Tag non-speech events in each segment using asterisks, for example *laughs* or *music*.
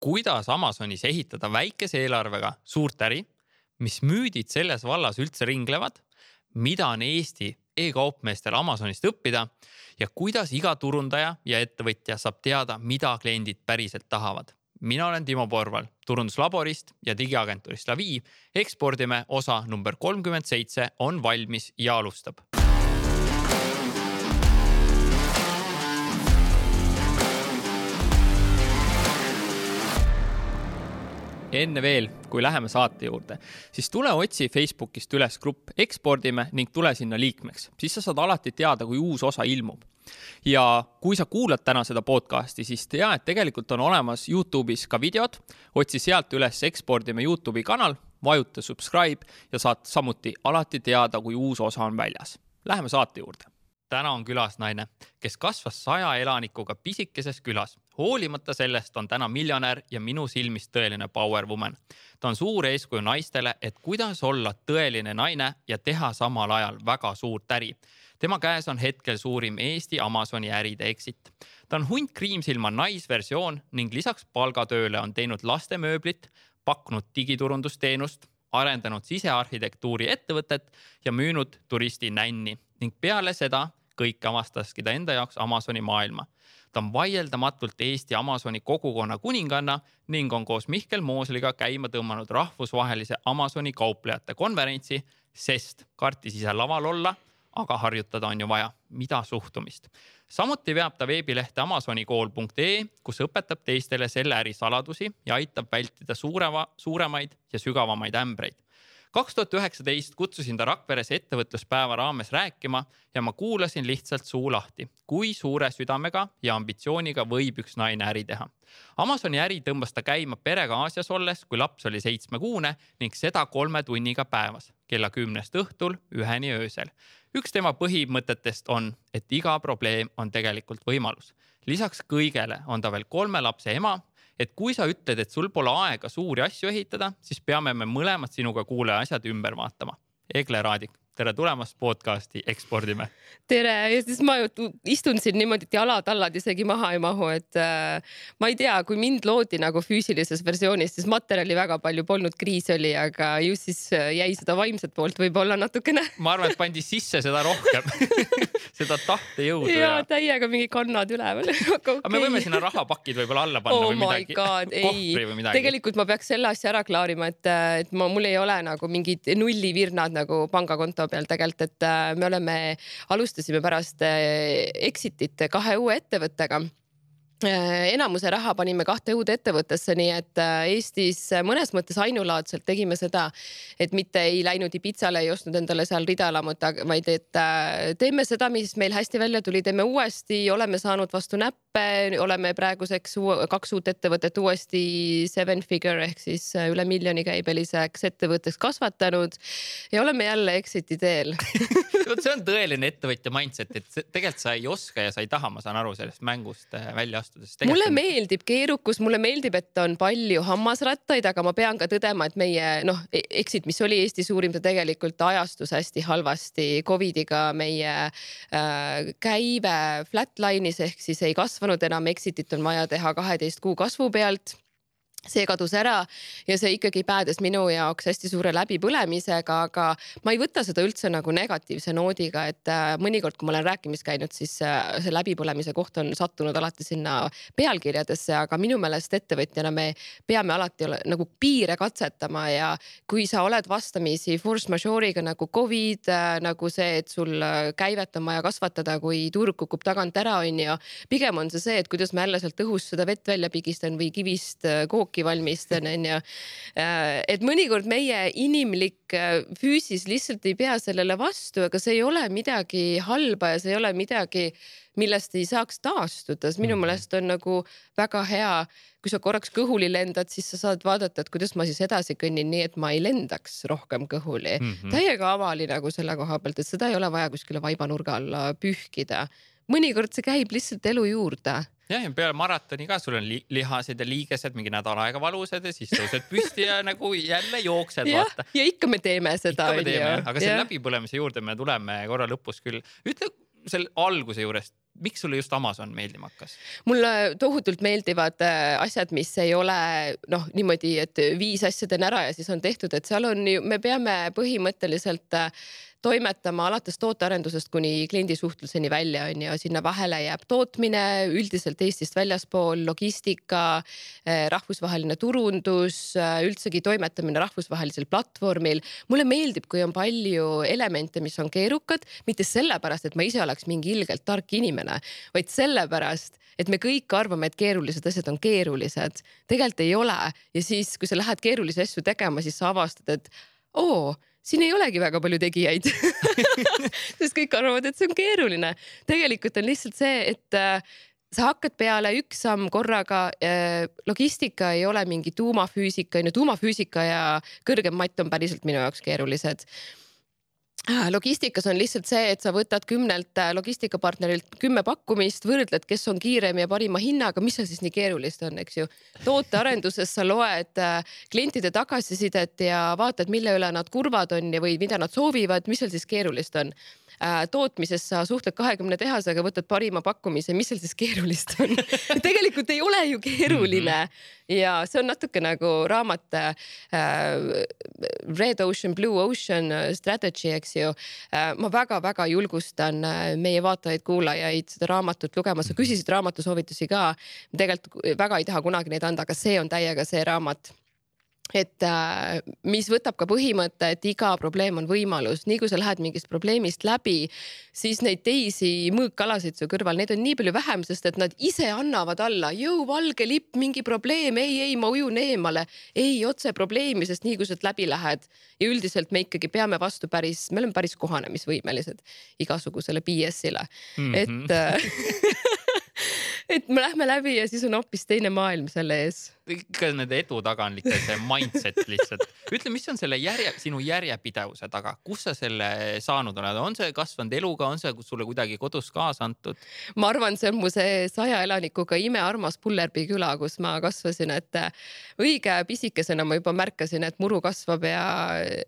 kuidas Amazonis ehitada väikese eelarvega suurt äri, mis müüdid selles vallas üldse ringlevad, mida on Eesti e-kaupmeestel Amazonist õppida ja kuidas iga turundaja ja ettevõtja saab teada, mida kliendid päriselt tahavad. mina olen Timo Porval turunduslaborist ja digiagentuurist Lavi. ekspordime osa number kolmkümmend seitse on valmis ja alustab enne veel, kui läheme saate juurde, siis tule otsi Facebookist üles grupp Ekspordime ning tule sinna liikmeks, siis sa saad alati teada, kui uus osa ilmub. ja kui sa kuulad täna seda podcast'i, siis tea, et tegelikult on olemas Youtube'is ka videod, otsi sealt üles Ekspordime Youtube'i kanal, vajuta subscribe ja saad samuti alati teada, kui uus osa on väljas. Läheme saate juurde täna on külas naine, kes kasvas saja elanikuga pisikeses külas. Hoolimata sellest on täna miljonär ja minu silmis tõeline power woman. ta on suur eeskuju naistele, et kuidas olla tõeline naine ja teha samal ajal väga suurt äri. tema käes on hetkel suurim Eesti Amazoni äride exit. ta on hunt kriimsilma naisversioon ning lisaks palgatööle on teinud lastemööblit, pakkunud digiturundusteenust, arendanud sisearhitektuuri ettevõtet ja müünud turistinänni ning peale seda kõike avastaski ta enda jaoks Amazoni maailma. ta on vaieldamatult Eesti Amazoni kogukonna kuninganna ning on koos Mihkel Moosliga käima tõmmanud rahvusvahelise Amazoni kauplejate konverentsi, sest kartis ise laval olla, aga harjutada on ju vaja, mida suhtumist. samuti veab ta veebilehte amazonikool.ee, kus õpetab teistele selle äri saladusi ja aitab vältida suurema, suuremaid ja sügavamaid ämbreid kaks tuhat üheksateist kutsusin ta Rakveres ettevõtluspäeva raames rääkima ja ma kuulasin lihtsalt suu lahti, kui suure südamega ja ambitsiooniga võib üks naine äri teha. Amazoni äri tõmbas ta käima perega Aasias olles, kui laps oli seitsmekuune ning seda kolme tunniga päevas, kella kümnest õhtul üheni öösel. üks tema põhimõtetest on, et iga probleem on tegelikult võimalus. lisaks kõigele on ta veel kolme lapse ema et kui sa ütled, et sul pole aega suuri asju ehitada, siis peame me mõlemad sinuga kuulaja asjad ümber vaatama. Egle Raadik tere tulemast podcasti Ekspordime. tere ja siis ma istun siin niimoodi, et jalad-tallad isegi maha ei mahu, et äh, ma ei tea, kui mind loodi nagu füüsilises versioonis, siis materjali väga palju polnud, kriis oli, aga ju siis äh, jäi seda vaimset poolt võib-olla natukene. *laughs* ma arvan, et pandi sisse seda rohkem *laughs* seda tahtejõudu. ja, täiega mingi kannad üleval *laughs* okay.. aga me võime sinna rahapakid võib-olla alla panna oh või midagi. ei, tegelikult ma peaks selle asja ära klaarima, et, et ma, mul ei ole nagu mingid nullivirnad nagu pangakonto peal tegelikult, et äh, me oleme, alustasime pärast äh, Exitit kahe uue ettevõttega enamuse raha panime kahte uude ettevõttesse, nii et äh, Eestis mõnes mõttes ainulaadselt tegime seda, et mitte ei läinud Ibitsale, ei ostnud endale seal ridaelamut, vaid et äh, teeme seda, mis meil hästi välja tuli, teeme uuesti, oleme saanud vastu näppe, oleme praeguseks kaks uut ettevõtet uuesti seven figure ehk siis üle miljoni käibeliseks ettevõtteks kasvatanud ja oleme jälle exit'i teel *laughs* *laughs* vot see on tõeline ettevõtja mindset, et tegelikult sa ei oska ja sa ei taha, ma saan aru sellest mängust välja astuda astudes. mulle on... meeldib keerukus, mulle meeldib, et on palju hammasrattaid, aga ma pean ka tõdema, et meie noh, exit, mis oli Eesti suurim, ta tegelikult ajastus hästi halvasti. Covidiga meie äh, käive flatline'is ehk siis ei kasvanud enam, exit'it on vaja teha kaheteist kuu kasvu pealt see kadus ära ja see ikkagi päädes minu jaoks hästi suure läbipõlemisega, aga ma ei võta seda üldse nagu negatiivse noodiga, et äh, mõnikord, kui ma olen rääkimas käinud, siis äh, see läbipõlemise koht on sattunud alati sinna pealkirjadesse, aga minu meelest ettevõtjana me peame alati nagu piire katsetama ja kui sa oled vastamisi force majeure'iga nagu Covid, äh, nagu see, et sul käivet on vaja kasvatada, kui turg kukub tagant ära, on ju. pigem on see see, et kuidas ma jälle sealt õhust seda vett välja pigistan või kivist kooki jooki valmistan, onju. Äh, et mõnikord meie inimlik äh, füüsis lihtsalt ei pea sellele vastu, aga see ei ole midagi halba ja see ei ole midagi, millest ei saaks taastuda, sest minu mhm. meelest on nagu väga hea, kui sa korraks kõhuli lendad, siis sa saad vaadata, et kuidas ma siis edasi kõnnin, nii et ma ei lendaks rohkem kõhuli mm. -hmm. täiega avali nagu selle koha pealt, et seda ei ole vaja kuskile vaibanurga alla pühkida. Mõnikord see käib lihtsalt elu juurde jah, ja peale maratoni ka sul on li lihased ja liigesed mingi nädal aega valusad ja siis tõused püsti ja nagu jälle jooksed, vaata. ja ikka me teeme seda. aga selle läbipõlemise juurde me tuleme korra lõpus küll. ütle selle alguse juurest miks sulle just Amazon meeldima hakkas? mulle tohutult meeldivad äh, asjad, mis ei ole noh, niimoodi, et viis asja teen ära ja siis on tehtud, et seal on ju, me peame põhimõtteliselt äh, toimetama alates tootearendusest kuni kliendisuhtluseni välja, on ju, sinna vahele jääb tootmine üldiselt Eestist väljaspool, logistika, eh, rahvusvaheline turundus, eh, üldsegi toimetamine rahvusvahelisel platvormil. mulle meeldib, kui on palju elemente, mis on keerukad, mitte sellepärast, et ma ise oleks mingi ilgelt tark inimene, vaid sellepärast, et me kõik arvame, et keerulised asjad on keerulised. tegelikult ei ole ja siis, kui sa lähed keerulisi asju tegema, siis sa avastad, et oo siin ei olegi väga palju tegijaid *laughs* *laughs* sest kõik arvavad, et see on keeruline. tegelikult on lihtsalt see, et äh, sa hakkad peale üks samm korraga. Äh, logistika ei ole mingi tuumafüüsika, on ju, tuumafüüsika ja kõrgem matt on päriselt minu jaoks keerulised logistikas on lihtsalt see, et sa võtad kümnelt äh, logistikapartnerilt kümme pakkumist, võrdled, kes on kiirem ja parima hinnaga, mis seal siis nii keerulist on, eks ju. tootearenduses sa loed äh, klientide tagasisidet ja vaatad, mille üle nad kurvad on ja, või mida nad soovivad, mis seal siis keerulist on Äh, tootmises sa suhtled kahekümne tehasega, võtad parima pakkumise, mis seal siis keerulist on *laughs* tegelikult ei ole ju keeruline -hmm. ja see on natuke nagu raamat äh, Red Ocean, Blue Ocean strategy, eks ju äh,. ma väga-väga julgustan äh, meie vaatajaid-kuulajaid seda raamatut lugema, sa küsisid raamatusoovitusi ka. tegelikult väga ei taha kunagi neid anda, aga see on täiega see raamat et äh, mis võtab ka põhimõtte, et iga probleem on võimalus, nii kui sa lähed mingist probleemist läbi, siis neid teisi mõõkalasid su kõrval, neid on nii palju vähem, sest et nad ise annavad alla, jõu, valge lipp, mingi probleem, ei, ei, ma ujun eemale. ei, otse probleemi, sest nii kui sealt läbi lähed. Ja üldiselt me ikkagi peame vastu päris, me oleme päris kohanemisvõimelised igasugusele BS-ile mm, -hmm. et äh, *laughs* et me lähme läbi ja siis on hoopis teine maailm selle ees ikka nende edu taga on ikka see mindset lihtsalt. ütle, mis on selle järje, sinu järjepidevuse taga, kus sa selle saanud oled, on see kasvanud eluga, on see sulle kuidagi kodus kaasa antud? ma arvan, see on mu see saja elanikuga imearmas Pullerbi küla, kus ma kasvasin, et õige pisikesena ma juba märkasin, et muru kasvab ja,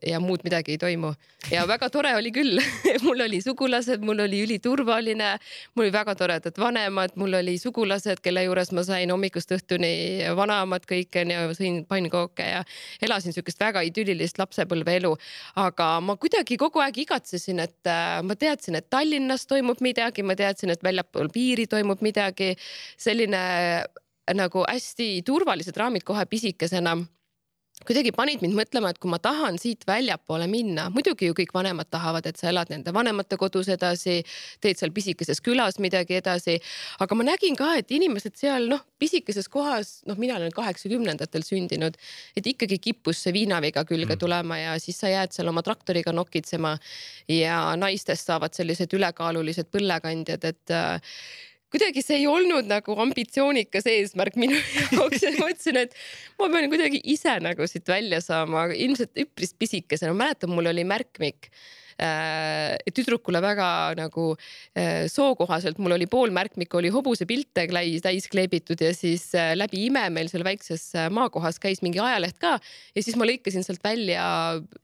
ja muud midagi ei toimu. ja väga tore oli küll *laughs* mul oli sugulased, mul oli üliturvaline, mul oli väga toredad vanemad, mul oli sugulased, kelle juures ma sain hommikust õhtuni vanaema mõlemad kõik onju, sõin pannkooke ja elasin siukest väga idüllilist lapsepõlveelu. aga ma kuidagi kogu aeg igatsesin, et äh, ma teadsin, et Tallinnas toimub midagi, ma teadsin, et väljapool piiri toimub midagi. selline äh, nagu hästi turvalised raamid kohe pisikesena kuidagi panid mind mõtlema, et kui ma tahan siit väljapoole minna, muidugi ju kõik vanemad tahavad, et sa elad nende vanemate kodus edasi, teed seal pisikeses külas midagi edasi. aga ma nägin ka, et inimesed seal noh, pisikeses kohas, noh, mina olen kaheksakümnendatel sündinud, et ikkagi kippus see viinaviga külge mm. tulema ja siis sa jääd seal oma traktoriga nokitsema ja naistest saavad sellised ülekaalulised põllekandjad, et kuidagi see ei olnud nagu ambitsioonikas eesmärk minu *laughs* jaoks. Ja mõtlesin, et ma pean kuidagi ise nagu siit välja saama, ilmselt üpris pisikesena, ma mäletan, mul oli märkmik tüdrukule väga nagu äh, sookohaselt, mul oli pool märkmikku oli hobusepilte täis kleebitud ja siis äh, läbi ime meil seal väikses maakohas käis mingi ajaleht ka ja siis ma lõikasin sealt välja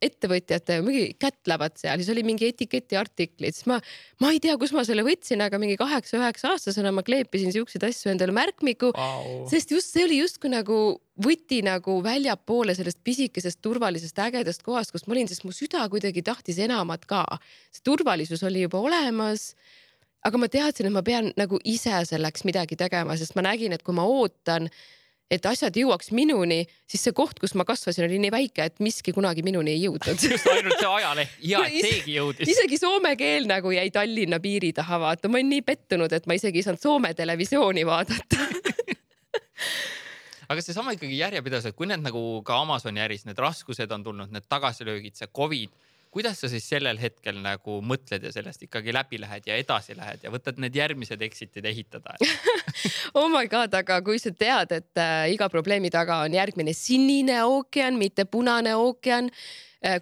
ettevõtjate, mingi kätlevad seal, siis oli mingi etiketi artiklid, siis ma, ma ei tea, kus ma selle võtsin, aga mingi kaheksa-üheksa aastasena ma kleepisin siukseid asju endale märkmikku wow., sest just see oli justkui nagu võti nagu väljapoole sellest pisikesest turvalisest ägedast kohast, kus ma olin, sest mu süda kuidagi tahtis enamat ka. see turvalisus oli juba olemas. aga ma teadsin, et ma pean nagu ise selleks midagi tegema, sest ma nägin, et kui ma ootan, et asjad jõuaks minuni, siis see koht, kus ma kasvasin, oli nii väike, et miski kunagi minuni ei jõudnud just ainult see ajaleht *laughs* ja et seegi jõudis. isegi soome keel nagu jäi Tallinna piiri taha, vaata, ma olin nii pettunud, et ma isegi ei saanud Soome televisiooni vaadata *laughs* aga seesama ikkagi järjepidevus, et kui need nagu ka Amazoni äris, need raskused on tulnud, need tagasilöögid, see Covid, kuidas sa siis sellel hetkel nagu mõtled ja sellest ikkagi läbi lähed ja edasi lähed ja võtad need järgmised exit'id ehitada *laughs* oh my god, aga kui sa tead, et äh, iga probleemi taga on järgmine sinine ookean, mitte punane ookean.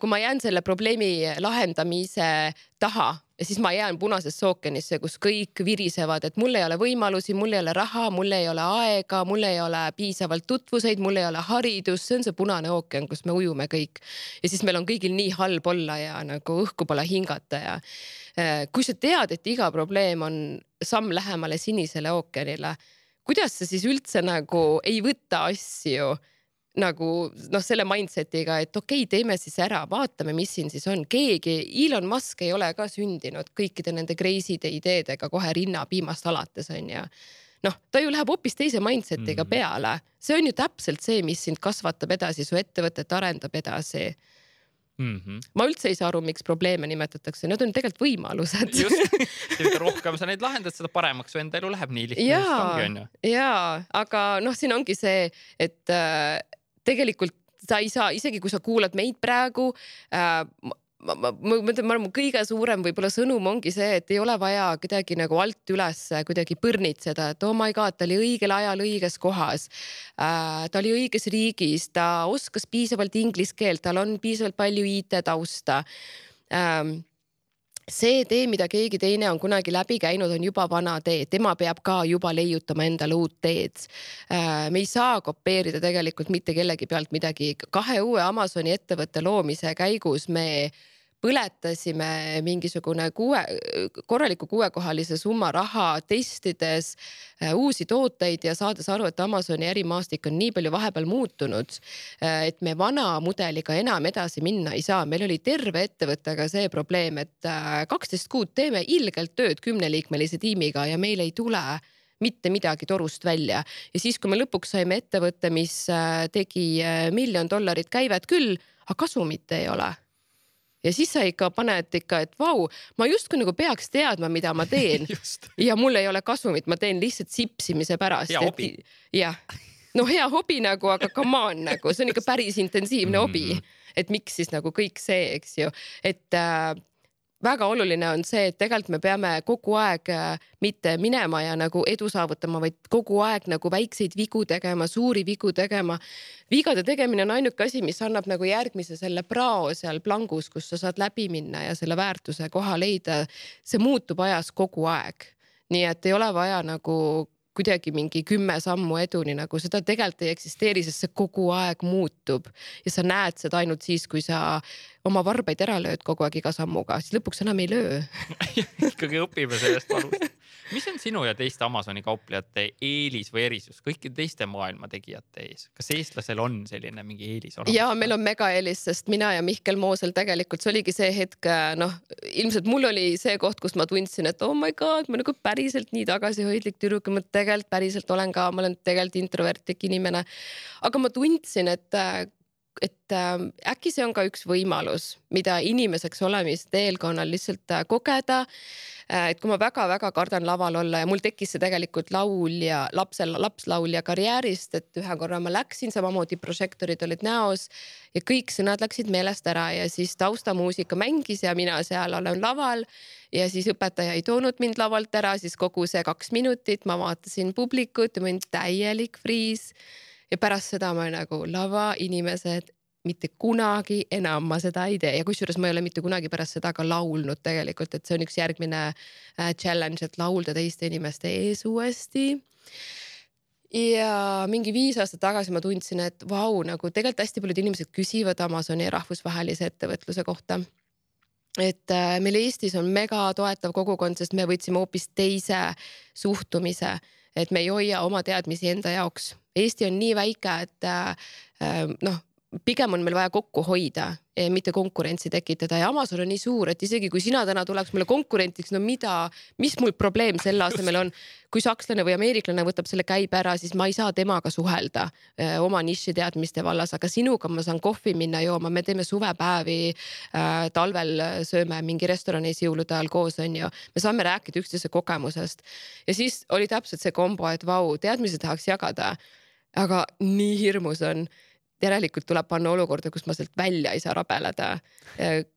Kui ma jään selle probleemi lahendamise taha siis ma jään punasesse ookeanisse, kus kõik virisevad, et mul ei ole võimalusi, mul ei ole raha, mul ei ole aega, mul ei ole piisavalt tutvuseid, mul ei ole haridust, see on see punane ookean, kus me ujume kõik. ja siis meil on kõigil nii halb olla ja nagu õhku pole hingata ja äh, kui sa tead, et iga probleem on samm lähemale sinisele ookeanile, kuidas sa siis üldse nagu ei võta asju nagu noh, selle mindset'iga, et okei okay,, teeme siis ära, vaatame, mis siin siis on. keegi, Elon Musk ei ole ka sündinud kõikide nende crazy'de ideedega kohe rinnapiimast alates onju noh, ta ju läheb hoopis teise mindset'iga mm. peale, see on ju täpselt see, mis sind kasvatab edasi, su ettevõtet arendab edasi mm. -hmm. ma üldse ei saa aru, miks probleeme nimetatakse, need on tegelikult võimalused. just, *laughs* mida rohkem sa neid lahendad, seda paremaks su enda elu läheb, nii lihtne ja, ongi onju. ja, aga noh, siin ongi see, et äh, tegelikult sa ei saa, isegi kui sa kuulad meid praegu äh, ma, ma, ma mõtlen, ma arvan, mu kõige suurem võib-olla sõnum ongi see, et ei ole vaja kuidagi nagu alt üles kuidagi põrnitseda, et oh my god, ta oli õigel ajal õiges kohas äh,. ta oli õiges riigis, ta oskas piisavalt inglise keelt, tal on piisavalt palju IT-tausta ähm, see tee, mida keegi teine on kunagi läbi käinud, on juba vana tee, tema peab ka juba leiutama endale uut teed. Äh, me ei saa kopeerida tegelikult mitte kellegi pealt midagi. kahe uue Amazoni ettevõtte loomise käigus me põletasime mingisugune kuue, korraliku kuuekohalise summa raha testides äh, uusi tooteid ja saades aru, et Amazoni ärimaastik on nii palju vahepeal muutunud, äh, et me vana mudeliga enam edasi minna ei saa. meil oli terve ettevõttega see probleem, et äh, kaksteist kuud teeme ilgelt tööd kümneliikmelise tiimiga ja meil ei tule mitte midagi torust välja ja siis, kui me lõpuks saime ettevõtte, mis tegi miljon dollarit käivet küll, aga kasumit ei ole ja siis sa ikka paned ikka, et vau, ma justkui nagu peaks teadma, mida ma teen *laughs* ja mul ei ole kasumit, ma teen lihtsalt sipsimise pärast. hea hobi. jah, no hea hobi nagu, aga come on nagu, see on ikka päris intensiivne hobi, mm. et miks siis nagu kõik see, eks ju, et äh, väga oluline on see, et tegelikult me peame kogu aeg äh, mitte minema ja nagu edu saavutama, vaid kogu aeg nagu väikseid vigu tegema, suuri vigu tegema. vigade tegemine on ainuke asi, mis annab nagu järgmise selle prao seal plangus, kus sa saad läbi minna ja selle väärtuse koha leida. see muutub ajas kogu aeg nii et ei ole vaja nagu kuidagi mingi kümme sammu eduni, nagu seda tegelikult ei eksisteeri, sest see kogu aeg muutub ja sa näed seda ainult siis, kui sa oma varbaid ära lööd kogu aeg iga sammuga, siis lõpuks enam ei löö *laughs* ikkagi õpime sellest valust. Mis on sinu ja teiste Amazoni kauplejate eelis või erisus kõikide teiste maailma tegijate ees? kas eestlasel on selline mingi eelis olemas? ja meil on megaeelis, sest mina ja Mihkel Moosel tegelikult, see oligi see hetk, noh, ilmselt mul oli see koht, kus ma tundsin, et oh my god, ma nagu päriselt nii tagasihoidlik tüdruk ja ma tegelikult päriselt olen ka, ma olen tegelikult introvertlik inimene. aga ma tundsin, et et äh, äkki see on ka üks võimalus, mida inimeseks olemist teelkonnal lihtsalt äh, kogeda äh,. et kui ma väga-väga kardan laval olla ja mul tekkis see tegelikult laulja, lapsel, lapslaulja karjäärist, et ühe korra ma läksin, samamoodi prožektorid olid näos ja kõik sõnad läksid meelest ära ja siis taustamuusika mängis ja mina seal olen laval ja siis õpetaja ei toonud mind lavalt ära, siis kogu see kaks minutit ma vaatasin publikut ja olin täielik friis ja pärast seda ma nagu lavainimesed, mitte kunagi enam ma seda ei tee. Ja kusjuures ma ei ole mitte kunagi pärast seda ka laulnud tegelikult, et see on üks järgmine äh, challenge, et laulda teiste inimeste ees uuesti. Ja mingi viis aastat tagasi ma tundsin, et vau, nagu tegelikult hästi paljud inimesed küsivad Amazoni rahvusvahelise ettevõtluse kohta. et äh, meil Eestis on mega toetav kogukond, sest me võtsime hoopis teise suhtumise et me ei hoia oma teadmisi enda jaoks. Eesti on nii väike, et äh, noh, pigem on meil vaja kokku hoida, mitte konkurentsi tekitada. Ja Amazon on nii suur, et isegi kui sina täna tuleks mulle konkurentiks, no mida, mis mul probleem selle asemel on, kui sakslane või ameeriklane võtab selle käibe ära, siis ma ei saa temaga suhelda äh, oma niši teadmiste vallas, aga sinuga ma saan kohvi minna jooma, me teeme suvepäevi äh,, talvel sööme mingi restoranis jõulude ajal koos, onju. me saame rääkida üksteise kogemusest. Ja siis oli täpselt see kombo, et vau, teadmisi tahaks jagada aga nii hirmus on järelikult tuleb panna olukorda, kus ma sealt välja ei saa rabeleda.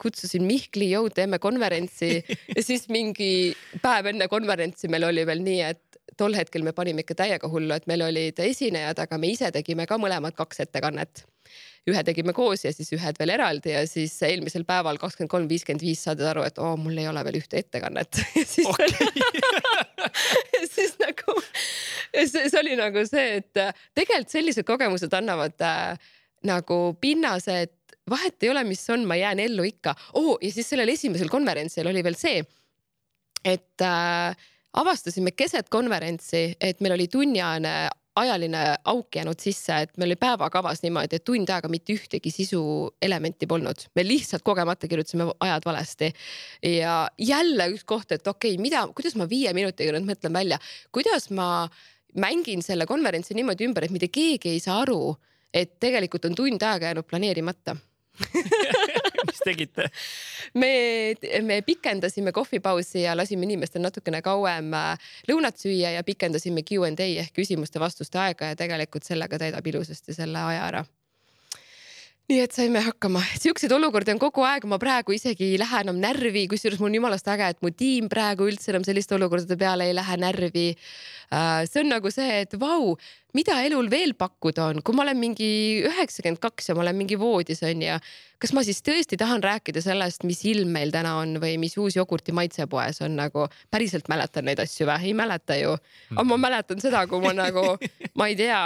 kutsusin Mihkli, jõu, teeme konverentsi ja siis mingi päev enne konverentsi meil oli veel nii, et tol hetkel me panime ikka täiega hullu, et meil olid esinejad, aga me ise tegime ka mõlemad kaks ettekannet ühe tegime koos ja siis ühed veel eraldi ja siis eelmisel päeval kakskümmend kolm, viiskümmend viis saad aru, et oo, mul ei ole veel ühte ettekannet *laughs* siis okay. *laughs* siis nagu see, see oli nagu see, et äh, tegelikult sellised kogemused annavad äh, nagu pinnase, et vahet ei ole, mis on, ma jään ellu ikka oh,. ja siis sellel esimesel konverentsil oli veel see, et äh, avastasime keset konverentsi, et meil oli tunniajane ajaline auk jäänud sisse, et meil oli päevakavas niimoodi, et tund aega mitte ühtegi sisuelementi polnud, me lihtsalt kogemata kirjutasime ajad valesti. ja jälle üks koht, et okei okay,, mida, kuidas ma viie minutiga nüüd mõtlen välja, kuidas ma mängin selle konverentsi niimoodi ümber, et mitte keegi ei saa aru, et tegelikult on tund aega jäänud planeerimata *laughs* mis tegite? me, me pikendasime kohvipausi ja lasime inimestel natukene kauem äh, lõunat süüa ja pikendasime Q and A ehk küsimuste-vastuste aega ja tegelikult sellega täidab ilusasti selle aja ära nii et saime hakkama, siukseid olukordi on kogu aeg, ma praegu isegi ei lähe enam närvi, kusjuures mul on jumalast äge, et mu tiim praegu üldse enam selliste olukordade peale ei lähe närvi. Äh, see on nagu see, et vau, mida elul veel pakkuda on, kui ma olen mingi üheksakümmend kaks ja ma olen mingi voodis onju. kas ma siis tõesti tahan rääkida sellest, mis ilm meil täna on või mis uus jogurti maitsepoes on nagu, päriselt mäletan neid asju või? ei mäleta ju. aga ma mäletan seda, kui ma nagu, ma ei tea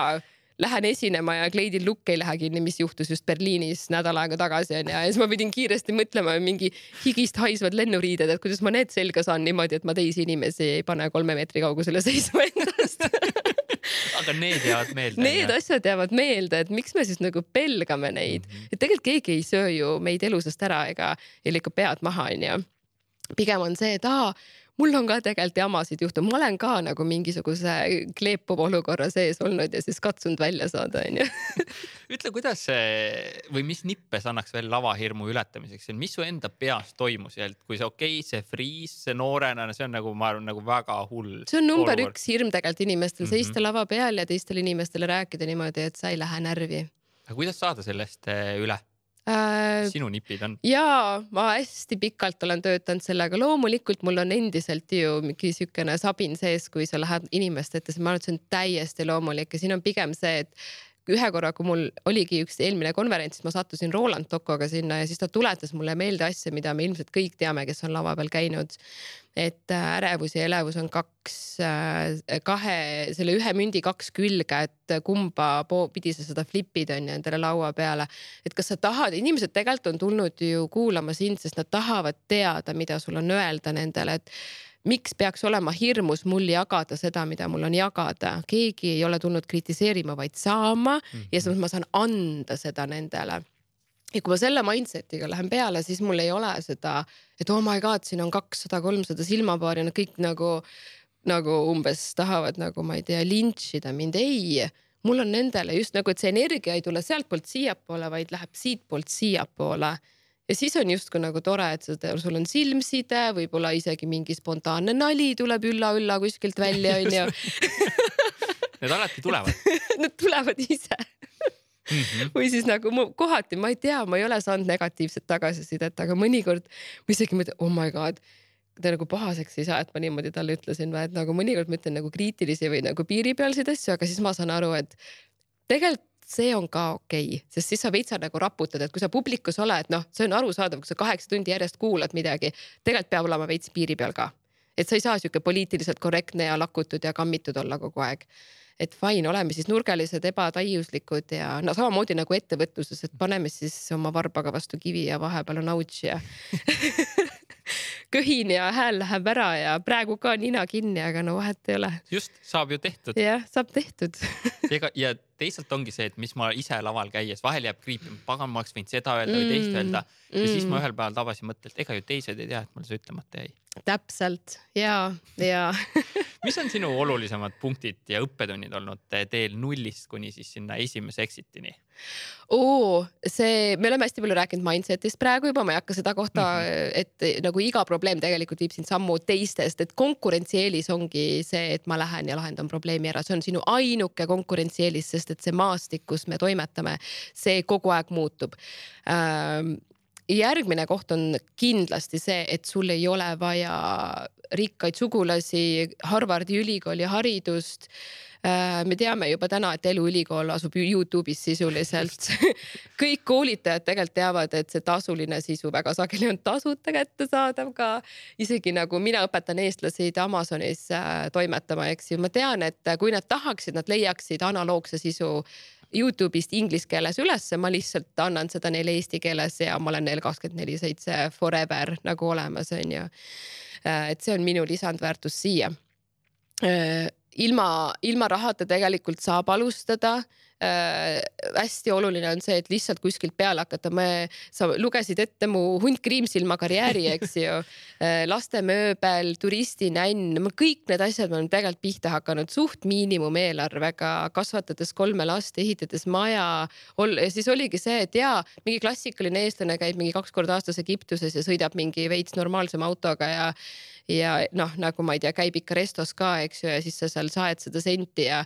lähen esinema ja kleidil lukk ei lähe kinni, mis juhtus just Berliinis nädal aega tagasi onju ja siis ma pidin kiiresti mõtlema mingi higist haisvad lennuriided, et kuidas ma need selga saan niimoodi, et ma teisi inimesi ei pane kolme meetri kaugusele seisma endast *laughs* aga need jäävad meelde. Need ja. asjad jäävad meelde, et miks me siis nagu pelgame neid mm, -hmm. et tegelikult keegi ei söö ju meid elusast ära ega ei lõika pead maha onju. pigem on see, et aa mul on ka tegelikult jamasid juhtunud, ma olen ka nagu mingisuguse kleepuva olukorra sees olnud ja siis katsunud välja saada, onju. *laughs* ütle, kuidas või mis nippe sa annaks veel lavahirmu ületamiseks, mis su enda peas toimus ja kui see okei okay,, see friis, see noorena, see on nagu, ma arvan, nagu väga hull. see on number olukord. üks hirm tegelikult inimestel, seista mm -hmm. lava peal ja teistele inimestele rääkida niimoodi, et sa ei lähe närvi. aga kuidas saada sellest eh, üle? Äh,. sinu nipid on? ja ma hästi pikalt olen töötanud sellega, loomulikult mul on endiselt ju mingi siukene sabin sees, kui sa lähed inimeste ette, ma arvan, et see on täiesti loomulik ja siin on pigem see, et ühe korra, kui mul oligi üks eelmine konverents, ma sattusin Roland Tokoga sinna ja siis ta tuletas mulle meelde asja, mida me ilmselt kõik teame, kes on lava peal käinud. et äh, ärevus ja elevus on kaks, äh, kahe, selle ühe mündi kaks külge, et kumba pidi sa seda flipid on ju endale laua peale. et kas sa tahad, inimesed tegelikult on tulnud ju kuulama sind, sest nad tahavad teada, mida sul on öelda nendele, et miks peaks olema hirmus mul jagada seda, mida mul on jagada, keegi ei ole tulnud kritiseerima, vaid saama mm -hmm. ja siis ma saan anda seda nendele. Ja kui ma selle mindset'iga lähen peale, siis mul ei ole seda, et oh my god, siin on kakssada, kolmsada silmapaari, nad kõik nagu, nagu umbes tahavad nagu ma ei tea, lintšida mind, ei mul on nendele just nagu, et see energia ei tule sealtpoolt siiapoole, vaid läheb siitpoolt siiapoole ja siis on justkui nagu tore, et seda, sul on silmside, võib-olla isegi mingi spontaanne nali tuleb ülla-ülla kuskilt välja, *laughs* onju. *laughs* Need alati tulevad *laughs* Need tulevad ise Mm -hmm. või siis nagu mu kohati ma ei tea, ma ei ole saanud negatiivset tagasisidet, aga mõnikord ma isegi mõtlen, oh my god, ta nagu pahaseks ei saa, et ma niimoodi talle ütlesin, et nagu mõnikord ma ütlen nagu kriitilisi või nagu piiripealseid asju, aga siis ma saan aru, et tegelikult see on ka okei okay,, sest siis sa veitsa nagu raputad, et kui sa publikus oled, noh, see on arusaadav, kui sa kaheksa tundi järjest kuulad midagi, tegelikult peab olema veits piiri peal ka. et sa ei saa sihuke poliitiliselt korrektne ja lakutud ja kammitud olla kogu aeg. et fine, oleme siis nurgelised, ebataiuslikud ja no samamoodi nagu ettevõtluses, et paneme siis oma varbaga vastu kivi ja vahepeal on ouch ja *laughs* köhin ja hääl läheb ära ja praegu ka nina kinni, aga no vahet ei ole. just, saab ju tehtud. jah, saab tehtud *laughs* ega ja teisalt ongi see, et mis ma ise laval käies vahel jääb kriipima, pagan, ma oleks võinud seda öelda või teist mm, öelda ja mm. siis ma ühel päeval tabasin mõttelt, ega ju teised ei tea, et mul see ütlemata jäi. täpselt ja, ja *laughs* mis on sinu olulisemad punktid ja õppetunnid olnud teel nullist kuni siis sinna esimese exit'ini? oo, see, me oleme hästi palju rääkinud mindset'ist praegu juba, ma ei hakka seda kohta mm, -hmm. et nagu iga probleem tegelikult viib sind sammu teistest, et konkurentsieelis ongi see, et ma lähen ja lahendan probleemi ära, see on sinu ainuke konkurentsieelis, sest et see maastik, kus me toimetame, see kogu aeg muutub. Ähm, järgmine koht on kindlasti see, et sul ei ole vaja rikkaid sugulasi, Harvardi ülikooli haridust me teame juba täna, et Eluülikool asub Youtube'is sisuliselt *laughs* kõik koolitajad tegelikult teavad, et see tasuline sisu väga sageli on tasuta kättesaadav ka. isegi nagu mina õpetan eestlasi Amazonis äh, toimetama, eks ju, ma tean, et kui nad tahaksid, nad leiaksid analoogse sisu Youtube'ist inglise keeles ülesse, ma lihtsalt annan seda neile eesti keeles ja ma olen neil kakskümmend neli seitse forever nagu olemas, on ju. Äh, et see on minu lisandväärtus siia. Ilma, ilma rahata tegelikult saab alustada äh, hästi oluline on see, et lihtsalt kuskilt peale hakata, me, sa lugesid ette mu Hunt Kriimsilma karjääri, eks ju äh,. lastemööbel, turistinänn, kõik need asjad ma olen tegelikult pihta hakanud suht miinimumeelarvega, kasvatades kolme last, ehitades maja. ja siis oligi see, et jaa, mingi klassikaline eestlane käib mingi kaks korda aastas Egiptuses ja sõidab mingi veits normaalsema autoga ja ja noh, nagu ma ei tea, käib ikka restos ka, eks ju, ja siis sa seal saed seda senti ja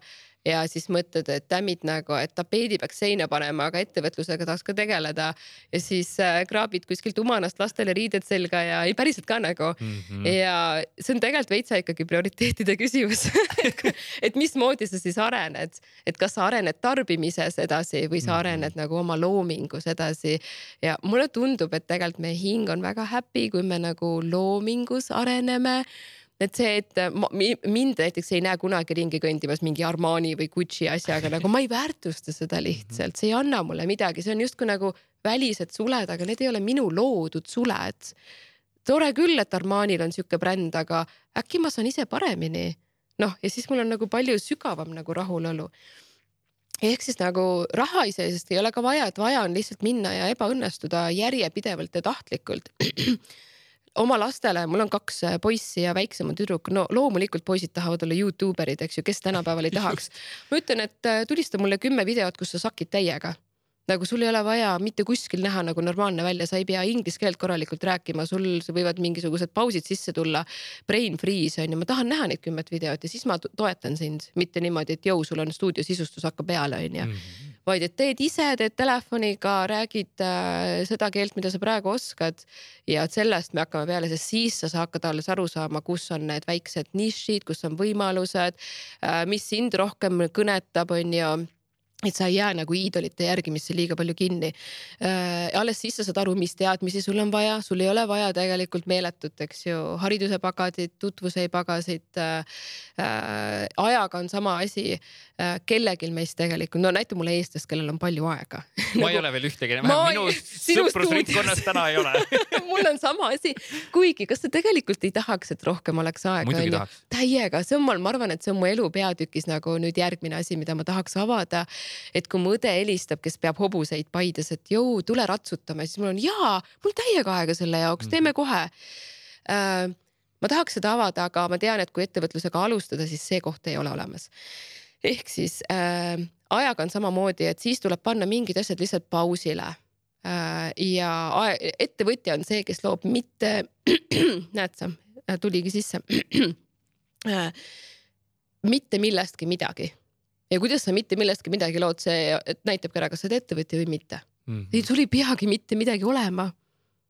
ja siis mõtled, et tämid nagu, et tapeedi peaks seina panema, aga ettevõtlusega tahaks ka tegeleda. ja siis äh, kraabid kuskilt umanast lastele riided selga ja ei päriselt ka nagu mm. -hmm. ja see on tegelikult veitsa ikkagi prioriteetide küsimus *laughs* et mismoodi sa siis arened, et kas sa arened tarbimises edasi või sa mhm. arened mm -hmm. nagu oma loomingus edasi. ja mulle tundub, et tegelikult meie hing on väga happy, kui me nagu loomingus areneme et see, et ma, mind näiteks ei näe kunagi ringi kõndimas mingi Armani või Gucci asjaga, nagu ma ei väärtusta seda lihtsalt, see ei anna mulle midagi, see on justkui nagu välised suled, aga need ei ole minu loodud suled. tore küll, et Armanil on sihuke bränd, aga äkki ma saan ise paremini. noh, ja siis mul on nagu palju sügavam nagu rahulolu ehk siis nagu raha iseenesest ei ole ka vaja, et vaja on lihtsalt minna ja ebaõnnestuda järjepidevalt ja tahtlikult oma lastele, mul on kaks äh, poissi ja väiksema tüdruk, no loomulikult poisid tahavad olla Youtube erid, eks ju, kes tänapäeval ei tahaks. *laughs* ma ütlen, et äh, tulista mulle kümme videot, kus sa sakid täiega nagu sul ei ole vaja mitte kuskil näha nagu normaalne välja, sa ei pea inglise keelt korralikult rääkima, sul võivad mingisugused pausid sisse tulla. Brain freeze on ju, ma tahan näha neid kümmet videot ja siis ma toetan sind, mitte niimoodi, et jõu, sul on stuudiosisustus hakkab peale, on ju. Mhm. vaid et teed ise, teed telefoniga, räägid äh, seda keelt, mida sa praegu oskad. ja et sellest me hakkame peale, sest siis sa hakkad alles aru saama, kus on need väiksed nišid, kus on võimalused äh,, mis sind rohkem kõnetab, on ju et sa ei jää nagu iidolite järgimisse liiga palju kinni äh,. alles siis sa saad aru, mis teadmisi sul on vaja, sul ei ole vaja tegelikult meeletut, eks ju, hariduse pagasit, tutvuse pagasit äh,. Äh, ajaga on sama asi äh,. kellelgi meist tegelikult, no näita mulle eestlast, kellel on palju aega *laughs* ma nagu, ei ole veel ühtegi, minu sõprusringkonnas täna ei ole *laughs* mul on sama asi, kuigi kas sa tegelikult ei tahaks, et rohkem oleks aega? täiega, see on mul, ma arvan, et see on mu elu peatükis nagu nüüd järgmine asi, mida ma tahaks avada et kui mu õde helistab, kes peab hobuseid Paides, et jõu, tule ratsutame, siis mul on jaa, mul täiega aega selle jaoks, teeme mhm. kohe äh,. ma tahaks seda avada, aga ma tean, et kui ettevõtlusega alustada, siis see koht ei ole olemas. ehk siis äh, ajaga on samamoodi, et siis tuleb panna mingid asjad lihtsalt pausile äh,. ja ettevõtja on see, kes loob mitte, *clears throat* näed sa, tuligi sisse *clears throat* äh, mitte millestki midagi ja kuidas sa mitte millestki midagi lood, see näitabki ära, kas sa oled ettevõtja või mitte mm. -hmm. ei, sul ei peagi mitte midagi olema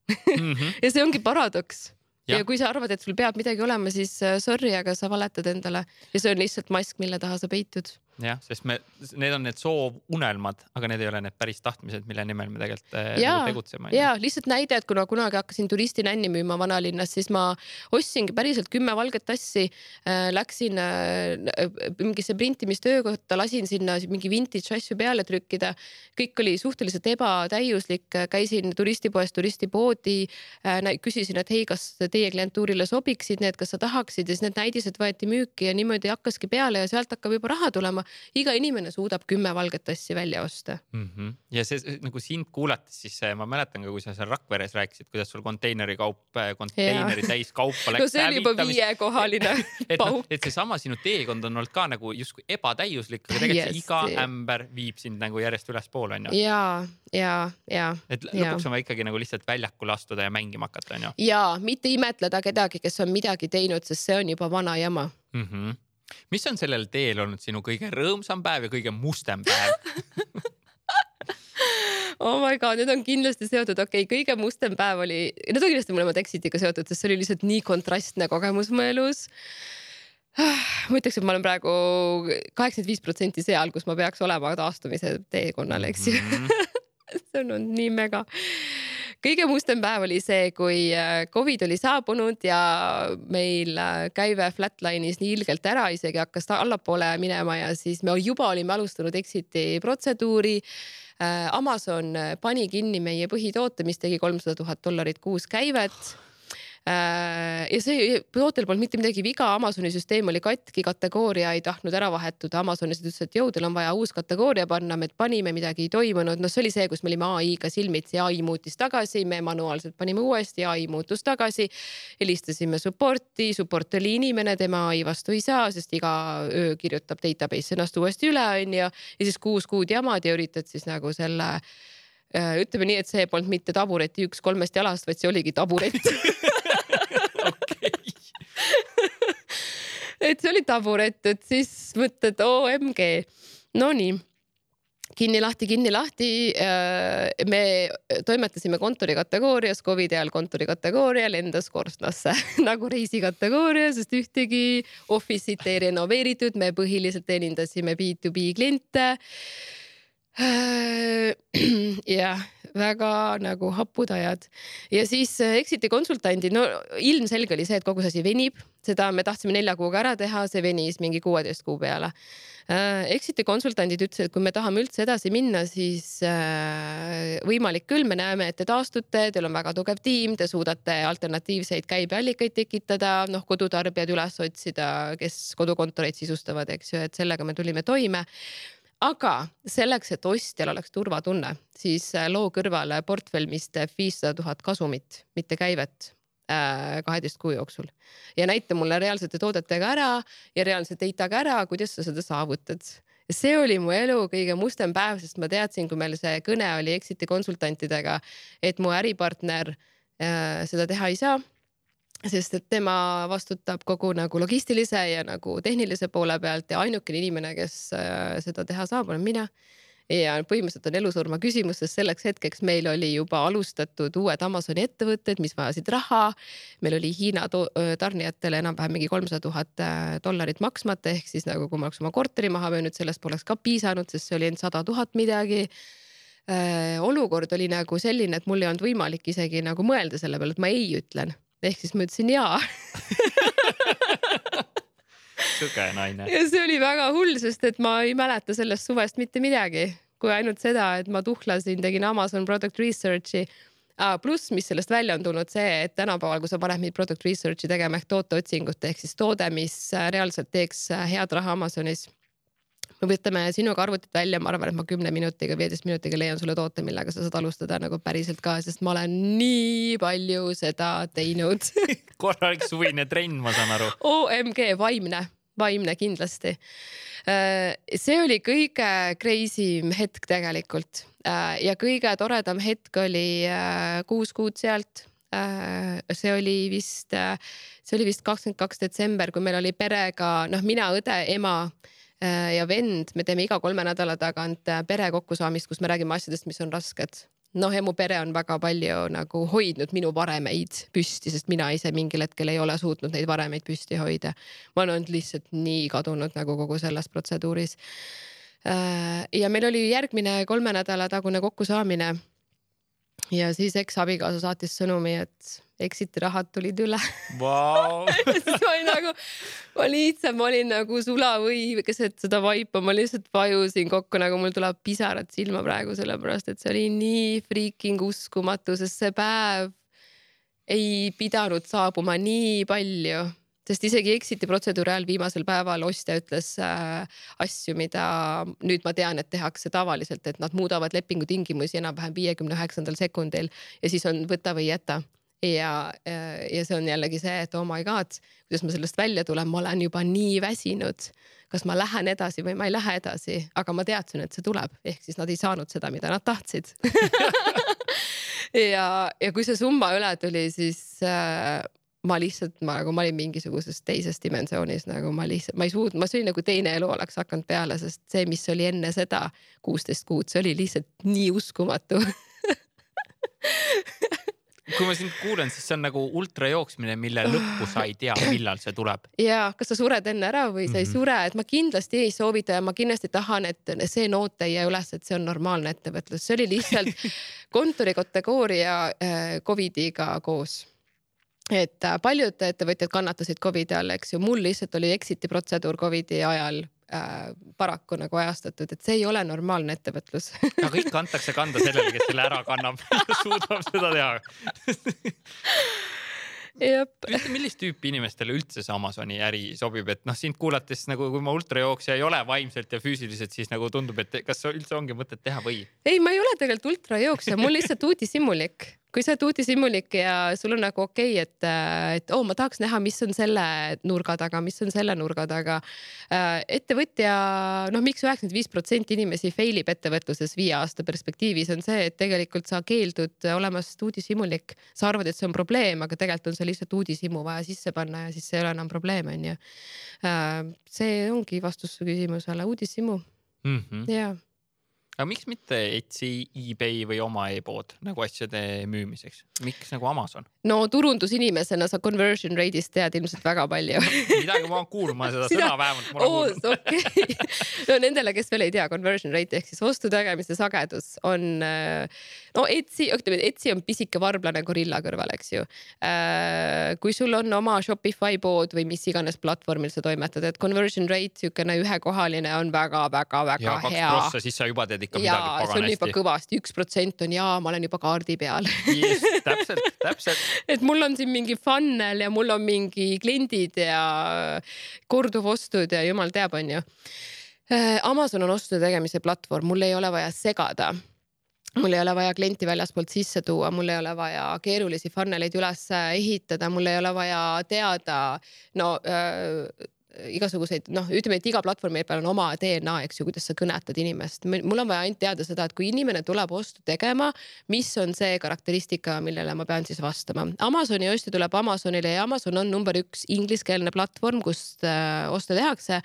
mm. -hmm. *laughs* ja see ongi paradoks. Ja. ja kui sa arvad, et sul peab midagi olema, siis äh, sorry, aga sa valetad endale ja see on lihtsalt mask, mille taha sa peitud jah, sest me, need on need soovunelmad, aga need ei ole need päris tahtmised, mille nimel me tegelikult ja, nagu tegutseme. ja lihtsalt näide, et kuna kunagi hakkasin turistinänni müüma vanalinnas, siis ma ostsingi päriselt kümme valget tassi äh,. Läksin äh, mingisse printimistöökohta, lasin sinna mingi vintage asju peale trükkida. kõik oli suhteliselt ebatäiuslik, käisin turistipoes turistipoodi äh,, küsisin, et hei, kas teie klientuurile sobiksid need, kas sa tahaksid ja siis need näidised võeti müüki ja niimoodi hakkaski peale ja sealt hakkab juba raha tulema iga inimene suudab kümme valget asja välja osta mm. -hmm. ja see nagu sind kuulates, siis ma mäletan ka, kui sa seal Rakveres rääkisid, kuidas sul konteineri kaup, äh, konteineri täis kaupa läks. no see oli juba viiekohaline *laughs* et, no, et seesama sinu teekond on olnud ka nagu justkui ebatäiuslik, aga tegelikult iga ämber viib sind nagu järjest ülespoole onju. ja, ja, ja. et lõpuks on vaja ikkagi nagu lihtsalt väljakule astuda ja mängima hakata onju. ja mitte imetleda kedagi, kes on midagi teinud, sest see on juba vana jama mm. -hmm mis on sellel teel olnud sinu kõige rõõmsam päev ja kõige mustem päev *laughs* oh my god, need on kindlasti seotud, okei okay,, kõige mustem päev oli, need on kindlasti mõlemad Exitiga seotud, sest see oli lihtsalt nii kontrastne kogemus mu elus *sighs* ma ütleks, et ma olen praegu kaheksakümmend viis protsenti seal, kus ma peaks olema taastumise teekonnal, eks ju mm. -hmm. *laughs* see on olnud nii mega. Kõige mustem päev oli see, kui äh, Covid oli saabunud ja meil äh, käive flatline'is nii ilgelt ära, isegi hakkas allapoole minema ja siis me juba olime alustanud exit'i protseduuri. Äh, Amazon pani kinni meie põhitoote, mis tegi kolmsada tuhat dollarit kuus käivet ja see tootel polnud mitte midagi viga, Amazoni süsteem oli katki, kategooria ei tahtnud ära vahetuda, Amazonis ütles, et jõu, teil on vaja uus kategooria panna, me panime, midagi ei toimunud, noh, see oli see, kus me olime ai-ga silmitsi, ai muutis tagasi, me manuaalselt panime uuesti, ai muutus tagasi. helistasime support'i, support oli inimene, tema ai vastu ei saa, sest iga öö kirjutab database ennast uuesti üle, onju. ja siis kuus kuud jamad ja üritad siis nagu selle äh, ütleme nii, et see polnud mitte tabureti üks kolmest jalast, vaid see oligi taburet *laughs* et see oli taburet, et siis mõtled OMG. Nonii kinni lahti, kinni lahti. Äh, me toimetasime kontori kategoorias, Covidi ajal kontori kategooria lendas korstnasse *laughs* nagu reisi kategooria, sest ühtegi office'it ei renoveeritud, me põhiliselt teenindasime B2B kliente. Äh, *clears throat* jah väga nagu hapud ajad. Ja siis äh, exit'i konsultandid, no ilmselge oli see, et kogu see asi venib, seda me tahtsime nelja kuuga ära teha, see venis mingi kuueteist kuu peale. Äh, exit'i konsultandid ütlesid, et kui me tahame üldse edasi minna, siis äh, võimalik küll, me näeme, et te taastute, teil on väga tugev tiim, te suudate alternatiivseid käibeallikaid tekitada, noh, kodutarbijad üles otsida, kes kodukontoreid sisustavad, eks ju, et sellega me tulime toime aga selleks, et ostjal oleks turvatunne, siis äh, loo kõrvale portfell, mis teeb viissada tuhat kasumit, mitte käivet äh, kaheteist kuu jooksul ja näita mulle reaalsete toodetega ära ja reaalse dataga ära, kuidas sa seda saavutad. see oli mu elu kõige mustem päev, sest ma teadsin, kui meil see kõne oli exit'i konsultantidega, et mu äripartner äh, seda teha ei saa sest et tema vastutab kogu nagu logistilise ja nagu tehnilise poole pealt ja ainukene inimene, kes äh, seda teha saab, olen mina. ja põhimõtteliselt on elusurma küsimus, sest selleks hetkeks meil oli juba alustatud uued Amazoni ettevõtted, mis vajasid raha. meil oli Hiina tarnijatele enam-vähem mingi kolmsada tuhat äh, dollarit maksmata, ehk siis nagu kui ma oleks oma korteri maha müünud, sellest poleks ka piisanud, sest see oli ainult sada tuhat midagi äh, olukord oli nagu selline, et mul ei olnud võimalik isegi nagu mõelda selle peale, et ma ei ütlen ehk siis ma ütlesin jaa *laughs* sihuke naine. ja see oli väga hull, sest et ma ei mäleta sellest suvest mitte midagi, kui ainult seda, et ma tuhlasin, tegin Amazon product research'i ah,. pluss, mis sellest välja on tulnud, see, et tänapäeval, kui sa paned mind product research'i tegema ehk tooteotsingut ehk siis toode, mis reaalselt teeks head raha Amazonis me võtame sinuga arvutit välja, ma arvan, et ma kümne minutiga, viieteist minutiga leian sulle toote, millega sa saad alustada nagu päriselt ka, sest ma olen nii palju seda teinud *laughs* korralik suvine trenn, ma saan aru. OMG, vaimne, vaimne kindlasti. Äh, see oli kõige crazy im hetk tegelikult äh, ja kõige toredam hetk oli äh, kuus kuud sealt see oli vist, see oli vist kakskümmend kaks detsember, kui meil oli perega, noh, mina, õde, ema ja vend, me teeme iga kolme nädala tagant äh, pere kokkusaamist, kus me räägime asjadest, mis on rasked. noh, ja mu pere on väga palju nagu hoidnud minu varemeid püsti, sest mina ise mingil hetkel ei ole suutnud neid varemeid püsti hoida. ma olen olnud lihtsalt nii kadunud nagu kogu selles protseduuris. Äh, ja meil oli järgmine kolme nädala tagune kokkusaamine. ja siis eksabikaasa saatis sõnumi, et exit'i rahad tulid üle. Wow. *laughs* siis ma olin nagu, ma lihtsalt, ma olin nagu sulavõi keset seda vaipa, ma lihtsalt vajusin kokku, nagu mul tuleb pisarad silma praegu, sellepärast et see oli nii freaking uskumatu, sest see päev ei pidanud saabuma nii palju, sest isegi exit'i protseduuri ajal viimasel päeval ostja ütles äh, asju, mida nüüd ma tean, et tehakse tavaliselt, et nad muudavad lepingu tingimusi enam-vähem viiekümne üheksandal sekundil ja siis on võta või jäta ja, ja see on jällegi see, et oh my god, kuidas ma sellest välja tulen, ma olen juba nii väsinud. kas ma lähen edasi või ma ei lähe edasi, aga ma teadsin, et see tuleb, ehk siis nad ei saanud seda, mida nad tahtsid. *laughs* Ja, ja kui see summa üle tuli, siis äh, ma lihtsalt, ma nagu, ma olin mingisuguses teises dimensioonis nagu ma lihtsalt, ma ei suutnud, ma, see oli nagu teine elu oleks hakanud peale, sest see, mis oli enne seda kuusteist kuud, see oli lihtsalt nii uskumatu *laughs* kui ma sind kuulan, siis see on nagu ultrajooksmine, mille lõppu sa ei tea, millal see tuleb. ja kas sa sured enne ära või sa ei mm -hmm. sure, et ma kindlasti ei soovita ja ma kindlasti tahan, et see noot ei jää üles, et see on normaalne ettevõtlus, see oli lihtsalt *laughs* kontori kategooria äh, Covidiga koos. Et äh, paljud ettevõtjad kannatasid Covidi all, eks ju, mul lihtsalt oli exit'i protseduur Covidi ajal äh, paraku nagu ajastatud, et see ei ole normaalne ettevõtlus *laughs* aga ikka antakse kanda sellele, kes selle ära kannab *laughs* suudab seda teha. Ütle, millist tüüpi inimestele üldse see Amazoni äri sobib, et noh, sind kuulates nagu, kui ma ultrajooksja ei ole vaimselt ja füüsiliselt, siis nagu tundub, et kas üldse ongi mõtet teha või? ei, ma ei ole tegelikult ultrajooksja, mul lihtsalt uudishimulik kui sa oled uudishimulik ja sul on nagu okei okay,, et, et oo oh,, ma tahaks näha, mis on selle nurga taga, mis on selle nurga taga. Äh, ettevõtja, noh, miks üheksakümmend viis protsenti inimesi fail ib ettevõtluses viie aasta perspektiivis on see, et tegelikult sa keeldud olemast uudishimulik. sa arvad, et see on probleem, aga tegelikult on see lihtsalt uudishimu vaja sisse panna ja siis see ei ole enam probleem, onju. Äh, see ongi vastus su küsimusele, uudishimu mm. -hmm. jaa aga miks mitte Etsy, eBay või oma e-pood nagu asjade müümiseks, miks nagu Amazon? no turundusinimesena sa conversion rate'ist tead ilmselt väga palju *laughs* midagi ma olen kuulnud, ma seda Sina... sõna vähemalt ma olen kuulnud okay. no nendele, kes veel ei tea, conversion rate ehk siis ostu tegemise sagedus on äh, no Etsy, ütleme, Etsy on pisike varblane gorilla kõrval, eks ju. Äh, kui sul on oma Shopify pood või mis iganes platvormil sa toimetad, et conversion rate siukene ühekohaline on väga-väga-väga hea. siis sa juba teed ikka midagi pagan hästi. see on juba kõvasti, üks protsent on ja ma olen juba kaardi peal. Yes, täpselt, täpselt. *laughs* et mul on siin mingi funnel ja mul on mingi kliendid ja korduvostud ja jumal teab, onju. Äh, Amazon on ostude tegemise platvorm, mul ei ole vaja segada. Mul ei ole vaja klienti väljaspoolt sisse tuua, mul ei ole vaja keerulisi funneleid üles ehitada, mul ei ole vaja teada, no äh, igasuguseid noh, ütleme, et iga platvormi peal on oma DNA, eks ju, kuidas sa kõnetad inimest. mul on vaja ainult teada seda, et kui inimene tuleb ostu tegema, mis on see karakteristika, millele ma pean siis vastama. Amazoni ostja tuleb Amazonile ja Amazon on number üks ingliskeelne platvorm, kust äh, oste tehakse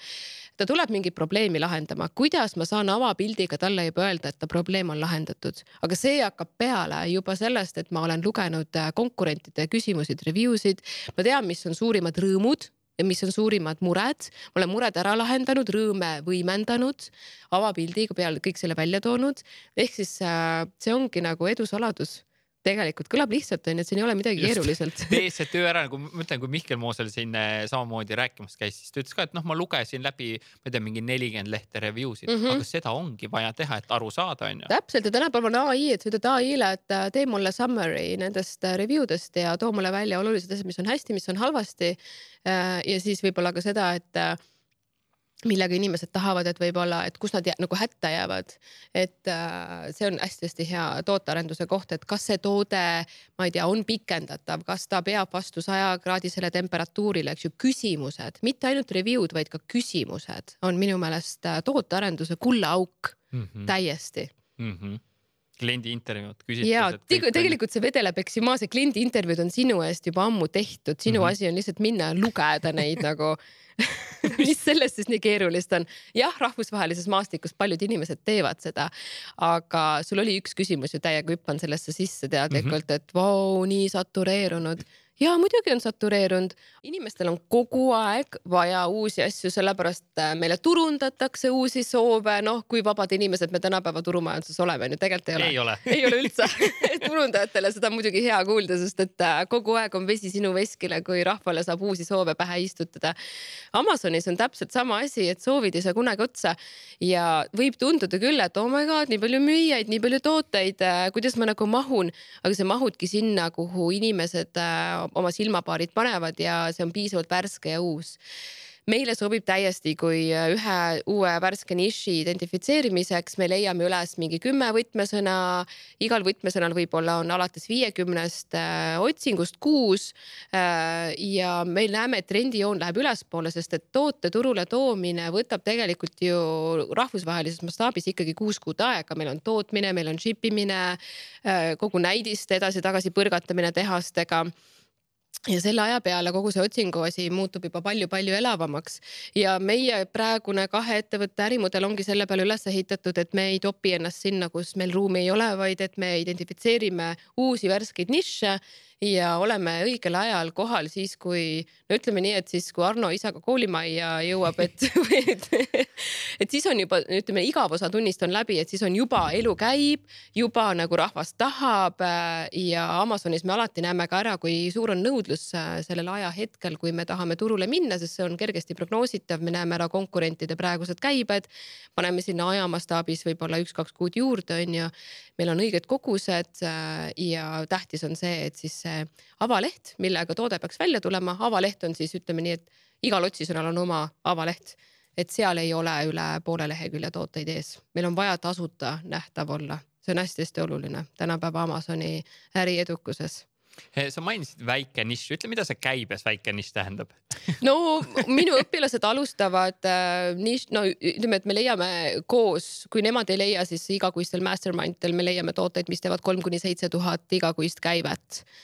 ta tuleb mingit probleemi lahendama, kuidas ma saan avapildiga talle juba öelda, et ta probleem on lahendatud, aga see hakkab peale juba sellest, et ma olen lugenud äh, konkurentide küsimusi, review sid, ma tean, mis on suurimad rõõmud mis on suurimad mured. olen mured ära lahendanud, rõõme võimendanud, avapildiga peale kõik selle välja toonud. ehk siis äh, see ongi nagu edu saladus tegelikult kõlab lihtsalt onju, et siin ei ole midagi keeruliselt. *laughs* tee see töö ära, nagu ma ütlen, kui Mihkel Moosel siin äh, samamoodi rääkimas käis, siis ta ütles ka, et noh, ma lugesin läbi, ma ei tea, mingi nelikümmend lehte review sid mm, -hmm. aga seda ongi vaja teha, et aru saada, onju. täpselt ja tänapäeval on ai, et sa ütled ai-le, et äh, tee mulle summary nendest äh, review dest ja too mulle välja olulised asjad, mis on hästi, mis on halvasti. ja siis võib-olla ka seda, et millega inimesed tahavad, et võib-olla, et kus nad jää, nagu hätta jäävad. et äh, see on hästi-hästi hea tootearenduse koht, et kas see toode, ma ei tea, on pikendatav, kas ta peab vastu sajakraadisele temperatuurile, eks ju, küsimused, mitte ainult review'd, vaid ka küsimused on minu meelest äh, tootearenduse kullaauk mm -hmm. täiesti mm. -hmm kliendi intervjuud, küsitlused. ja tegelikult see vedeleb, eks ju, maa, see kliendi intervjuud on sinu eest juba ammu tehtud, sinu mm -hmm. asi on lihtsalt minna lugeda neid *laughs* nagu *laughs* mis selles siis nii keerulist on? jah, rahvusvahelises maastikus paljud inimesed teevad seda, aga sul oli üks küsimus ju täiega hüppan sellesse sisse teadlikult mm, -hmm. et vau, nii satureerunud ja muidugi on satureerunud, inimestel on kogu aeg vaja uusi asju, sellepärast äh, meile turundatakse uusi soove, noh, kui vabad inimesed me tänapäeva turumajanduses oleme, on ju, tegelikult ei ole. ei ole, ei ole üldse. *laughs* Turundajatele seda on muidugi hea kuulda, sest et äh, kogu aeg on vesi sinu veskile, kui rahvale saab uusi soove pähe istutada. Amazonis on täpselt sama asi, et soovid ei saa kunagi otsa. Ja võib tunduda küll, et oh my god, nii palju müüjaid, nii palju tooteid, äh, kuidas ma nagu mahun, aga sa mahudki sinna, kuhu inimesed oma silmapaarid panevad ja see on piisavalt värske ja uus meile sobib täiesti, kui ühe uue värske niši identifitseerimiseks me leiame üles mingi kümme võtmesõna. igal võtmesõnal võib-olla on alates viiekümnest äh, otsingust kuus äh,. ja me näeme, et trendijoon läheb ülespoole, sest et toote turule toomine võtab tegelikult ju rahvusvahelises mastaabis ikkagi kuus kuud aega, meil on tootmine, meil on ship imine äh,, kogu näidiste edasi-tagasi põrgatamine tehastega ja selle aja peale kogu see otsingu asi muutub juba palju-palju elavamaks. Ja meie praegune kahe ettevõtte ärimudel ongi selle peale üles ehitatud, et me ei topi ennast sinna, kus meil ruumi ei ole, vaid et me identifitseerime uusi värskeid nišše ja oleme õigel ajal kohal siis, kui no ütleme nii, et siis kui Arno isaga koolimajja jõuab, et *laughs* et, et siis on juba ütleme, igav osa tunnist on läbi, et siis on juba elu käib, juba nagu rahvas tahab äh, ja Amazonis me alati näeme ka ära, kui suur on nõudlus äh, sellel ajahetkel, kui me tahame turule minna, sest see on kergesti prognoositav, me näeme ära konkurentide praegused käibed, paneme sinna aja mastaabis võib-olla üks-kaks kuud juurde, on ju. meil on õiged kogused äh, ja tähtis on see, et siis see avaleht, millega toode peaks välja tulema, avaleht on siis ütleme nii, et igal otsisõnal on oma avaleht, et seal ei ole üle poole lehekülje tooteid ees, meil on vaja tasuta nähtav olla, see on hästi-hästi oluline. Tänapäeva Amazoni äriedukuses. Sa mainisid väike nišš, ütle, mida see käibes väike nišš tähendab? *laughs* no minu õpilased alustavad äh, nišš, no ütleme, et me leiame koos, kui nemad ei leia, siis igakuistel mastermind del me leiame tooteid, mis teevad kolm kuni seitse tuhat igakuist käivet. Äh,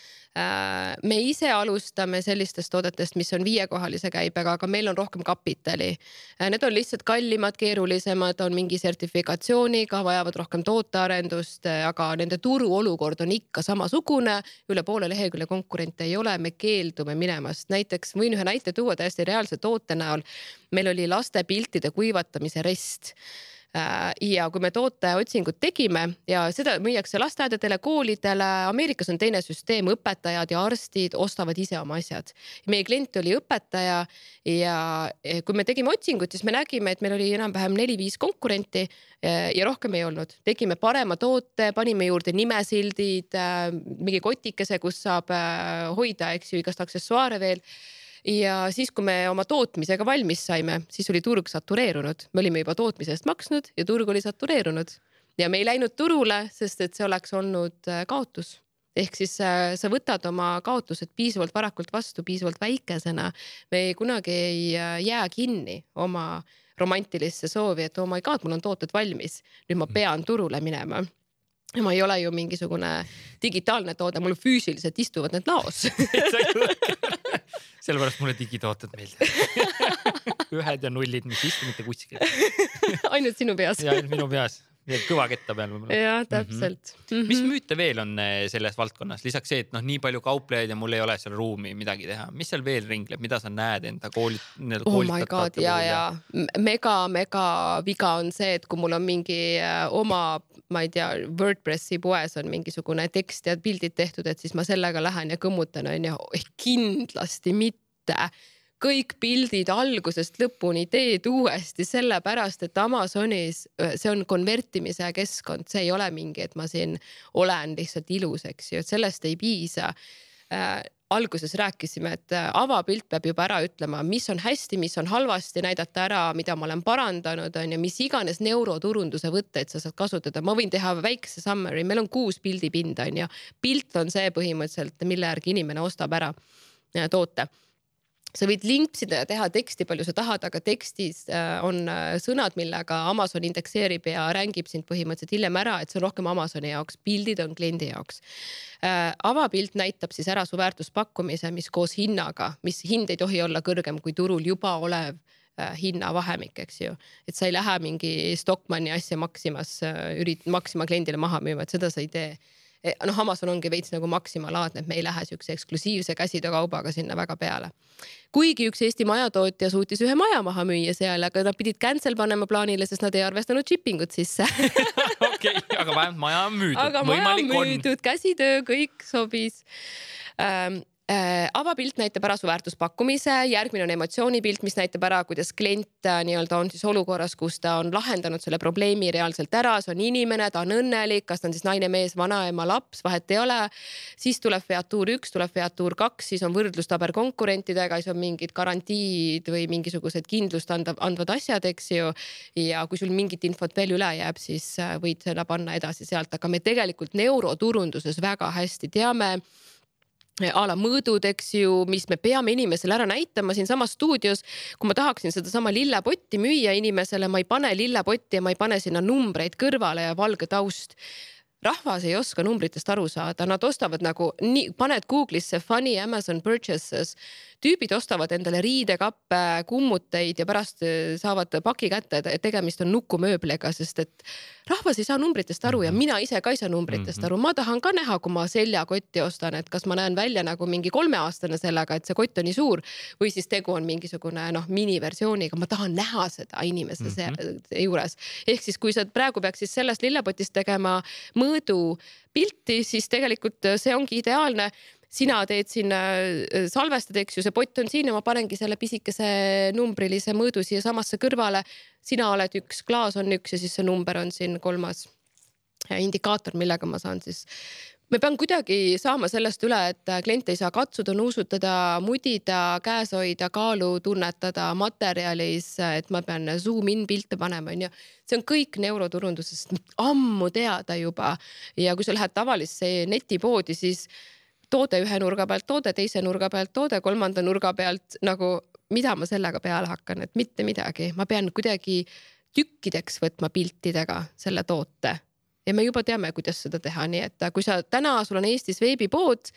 me ise alustame sellistest toodetest, mis on viiekohalise käibega, aga meil on rohkem kapitali. Äh, need on lihtsalt kallimad, keerulisemad, on mingi sertifikatsiooniga, vajavad rohkem tootearendust, äh, aga nende turuolukord on ikka samasugune. üle poole lehekülje konkurente ei ole, me keeldume minemast. näiteks võin ühe näite tuua täiesti reaalse toote näol. meil oli laste piltide kuivatamise rest Äh, ja kui me tooteotsingut tegime ja seda müüakse lasteaedadele, koolidele, Ameerikas on teine süsteem, õpetajad ja arstid ostavad ise oma asjad. meie klient oli õpetaja ja kui me tegime otsingut, siis me nägime, et meil oli enam-vähem neli-viis konkurenti äh, ja rohkem ei olnud. tegime parema toote, panime juurde nimesildid, äh, mingi kotikese, kus saab hoida, eks ju, igast aksessuaare veel ja siis, kui me oma tootmisega valmis saime, siis oli turg satureerunud, me olime juba tootmise eest maksnud ja turg oli satureerunud. Ja me ei läinud turule, sest et see oleks olnud äh, kaotus. Ehk siis äh, sa võtad oma kaotused piisavalt varakult vastu, piisavalt väikesena. me ei, kunagi ei äh, jää kinni oma romantilisse soovi, et oh my god, mul on tooted valmis, nüüd ma pean turule minema. Ma ei ole ju mingisugune digitaalne toode, mul füüsiliselt istuvad need laos *laughs* sellepärast mulle digitooted meeldivad. *laughs* Ühed ja nullid, mis ei istu mitte kuskil. Ainult sinu peas. Ja ainult minu peas kõva ketta peal võib-olla. jah, täpselt mm. -hmm. mis müüte veel on eh, selles valdkonnas, lisaks see, et noh, nii palju kauplejaid ja mul ei ole seal ruumi midagi teha, mis seal veel ringleb, mida sa näed enda koolit-? oh my god ja, ja mega, mega viga on see, et kui mul on mingi äh, oma ma ei tea, Wordpressi poes on mingisugune tekst ja pildid tehtud, et siis ma sellega lähen ja kõmmutan, onju. kindlasti mitte kõik pildid algusest lõpuni teed uuesti, sellepärast et Amazonis see on konvertimise keskkond, see ei ole mingi, et ma siin olen lihtsalt ilus, eks ju, et sellest ei piisa äh, alguses rääkisime, et äh, avapilt peab juba ära ütlema, mis on hästi, mis on halvasti, näidata ära, mida ma olen parandanud, on ju, mis iganes neuroturunduse võtteid sa saad kasutada. ma võin teha väikese summary, meil on kuus pildipinda, on ju. pilt on see põhimõtteliselt, mille järgi inimene ostab ära äh, toote sa võid limpsida ja teha teksti palju sa tahad, aga tekstis äh, on äh, sõnad, millega Amazon indekseerib ja rängib sind põhimõtteliselt hiljem ära, et see on rohkem Amazoni jaoks, pildid on kliendi jaoks. Äh, avapilt näitab siis ära su väärtuspakkumise, mis koos hinnaga, mis hind ei tohi olla kõrgem kui turul juba olev hinnavahemik, eks ju. et sa ei lähe mingi Stockmanni asja Maximas, ürit-, Maxima kliendile maha müüma, et seda sa ei tee noh, Amazon ongi veits nagu Maxima laadne, et me ei lähe siukse eksklusiivse käsitöökaubaga sinna väga peale. kuigi üks Eesti majatootja suutis ühe maja maha müüa seal, aga nad pidid cancel panema plaanile, sest nad ei arvestanud shipping ut sisse *laughs* okei aga vähemalt maja on müüdud. aga maja on müüdud, käsitöö, kõik sobis ähm, Äh, avapilt näitab ära su väärtuspakkumise, järgmine on emotsioonipilt, mis näitab ära, kuidas klient äh, nii-öelda on siis olukorras, kus ta on lahendanud selle probleemi reaalselt ära, see on inimene, ta on õnnelik, kas ta on siis naine, mees, vanaema, laps, vahet ei ole. siis tuleb featuur üks, tuleb featuur kaks, siis on võrdlustaber konkurentidega, siis on mingid garantiid või mingisugused kindlust andav, andvad asjad, eks ju. ja kui sul mingit infot veel üle jääb, siis äh, võid selle panna edasi sealt, aga me tegelikult neuroturunduses väga hästi teame a la mõõdud, eks ju, mis me peame inimesele ära näitama siinsamas stuudios. kui ma tahaksin sedasama lillepotti müüa inimesele, ma ei pane lillepotti ja ma ei pane sinna numbreid kõrvale ja valge taust rahvas ei oska numbritest aru saada, nad ostavad nagu nii, paned Google'isse funny Amazon purchases, tüübid ostavad endale riidekappe, kummuteid ja pärast saavad paki kätte, et tegemist on nukumööbliga, sest et rahvas ei saa numbritest aru ja mhm. mina ise ka ei saa numbritest mhm. aru, ma tahan ka näha, kui ma seljakotti ostan, et kas ma näen välja nagu mingi kolmeaastane sellega, et see kott on nii suur või siis tegu on mingisugune noh, miniversiooniga, ma tahan näha seda inimese mm -hmm. juures. ehk siis, kui sa praegu peaksid sellest lillepotist tegema mõõdupilti, siis tegelikult see ongi ideaalne sina teed sinna, äh, salvestad, eks ju, see pott on siin ja ma panengi selle pisikese numbrilise mõõdu siiasamasse kõrvale. sina oled üks, klaas on üks ja siis see number on siin kolmas äh, indikaator, millega ma saan siis ma pean kuidagi saama sellest üle, et klient ei saa katsuda, nuusutada, mudida, käes hoida, kaalu tunnetada materjalis, et ma pean zoom in pilte panema, onju. see on kõik neuroturundusest ammu teada juba ja kui sa lähed tavalisse netipoodi, siis toode ühe nurga pealt, toode teise nurga pealt, toode kolmanda nurga pealt nagu, mida ma sellega peale hakkan, et mitte midagi, ma pean kuidagi tükkideks võtma piltidega selle toote ja me juba teame, kuidas seda teha, nii et kui sa täna, sul on Eestis veebipood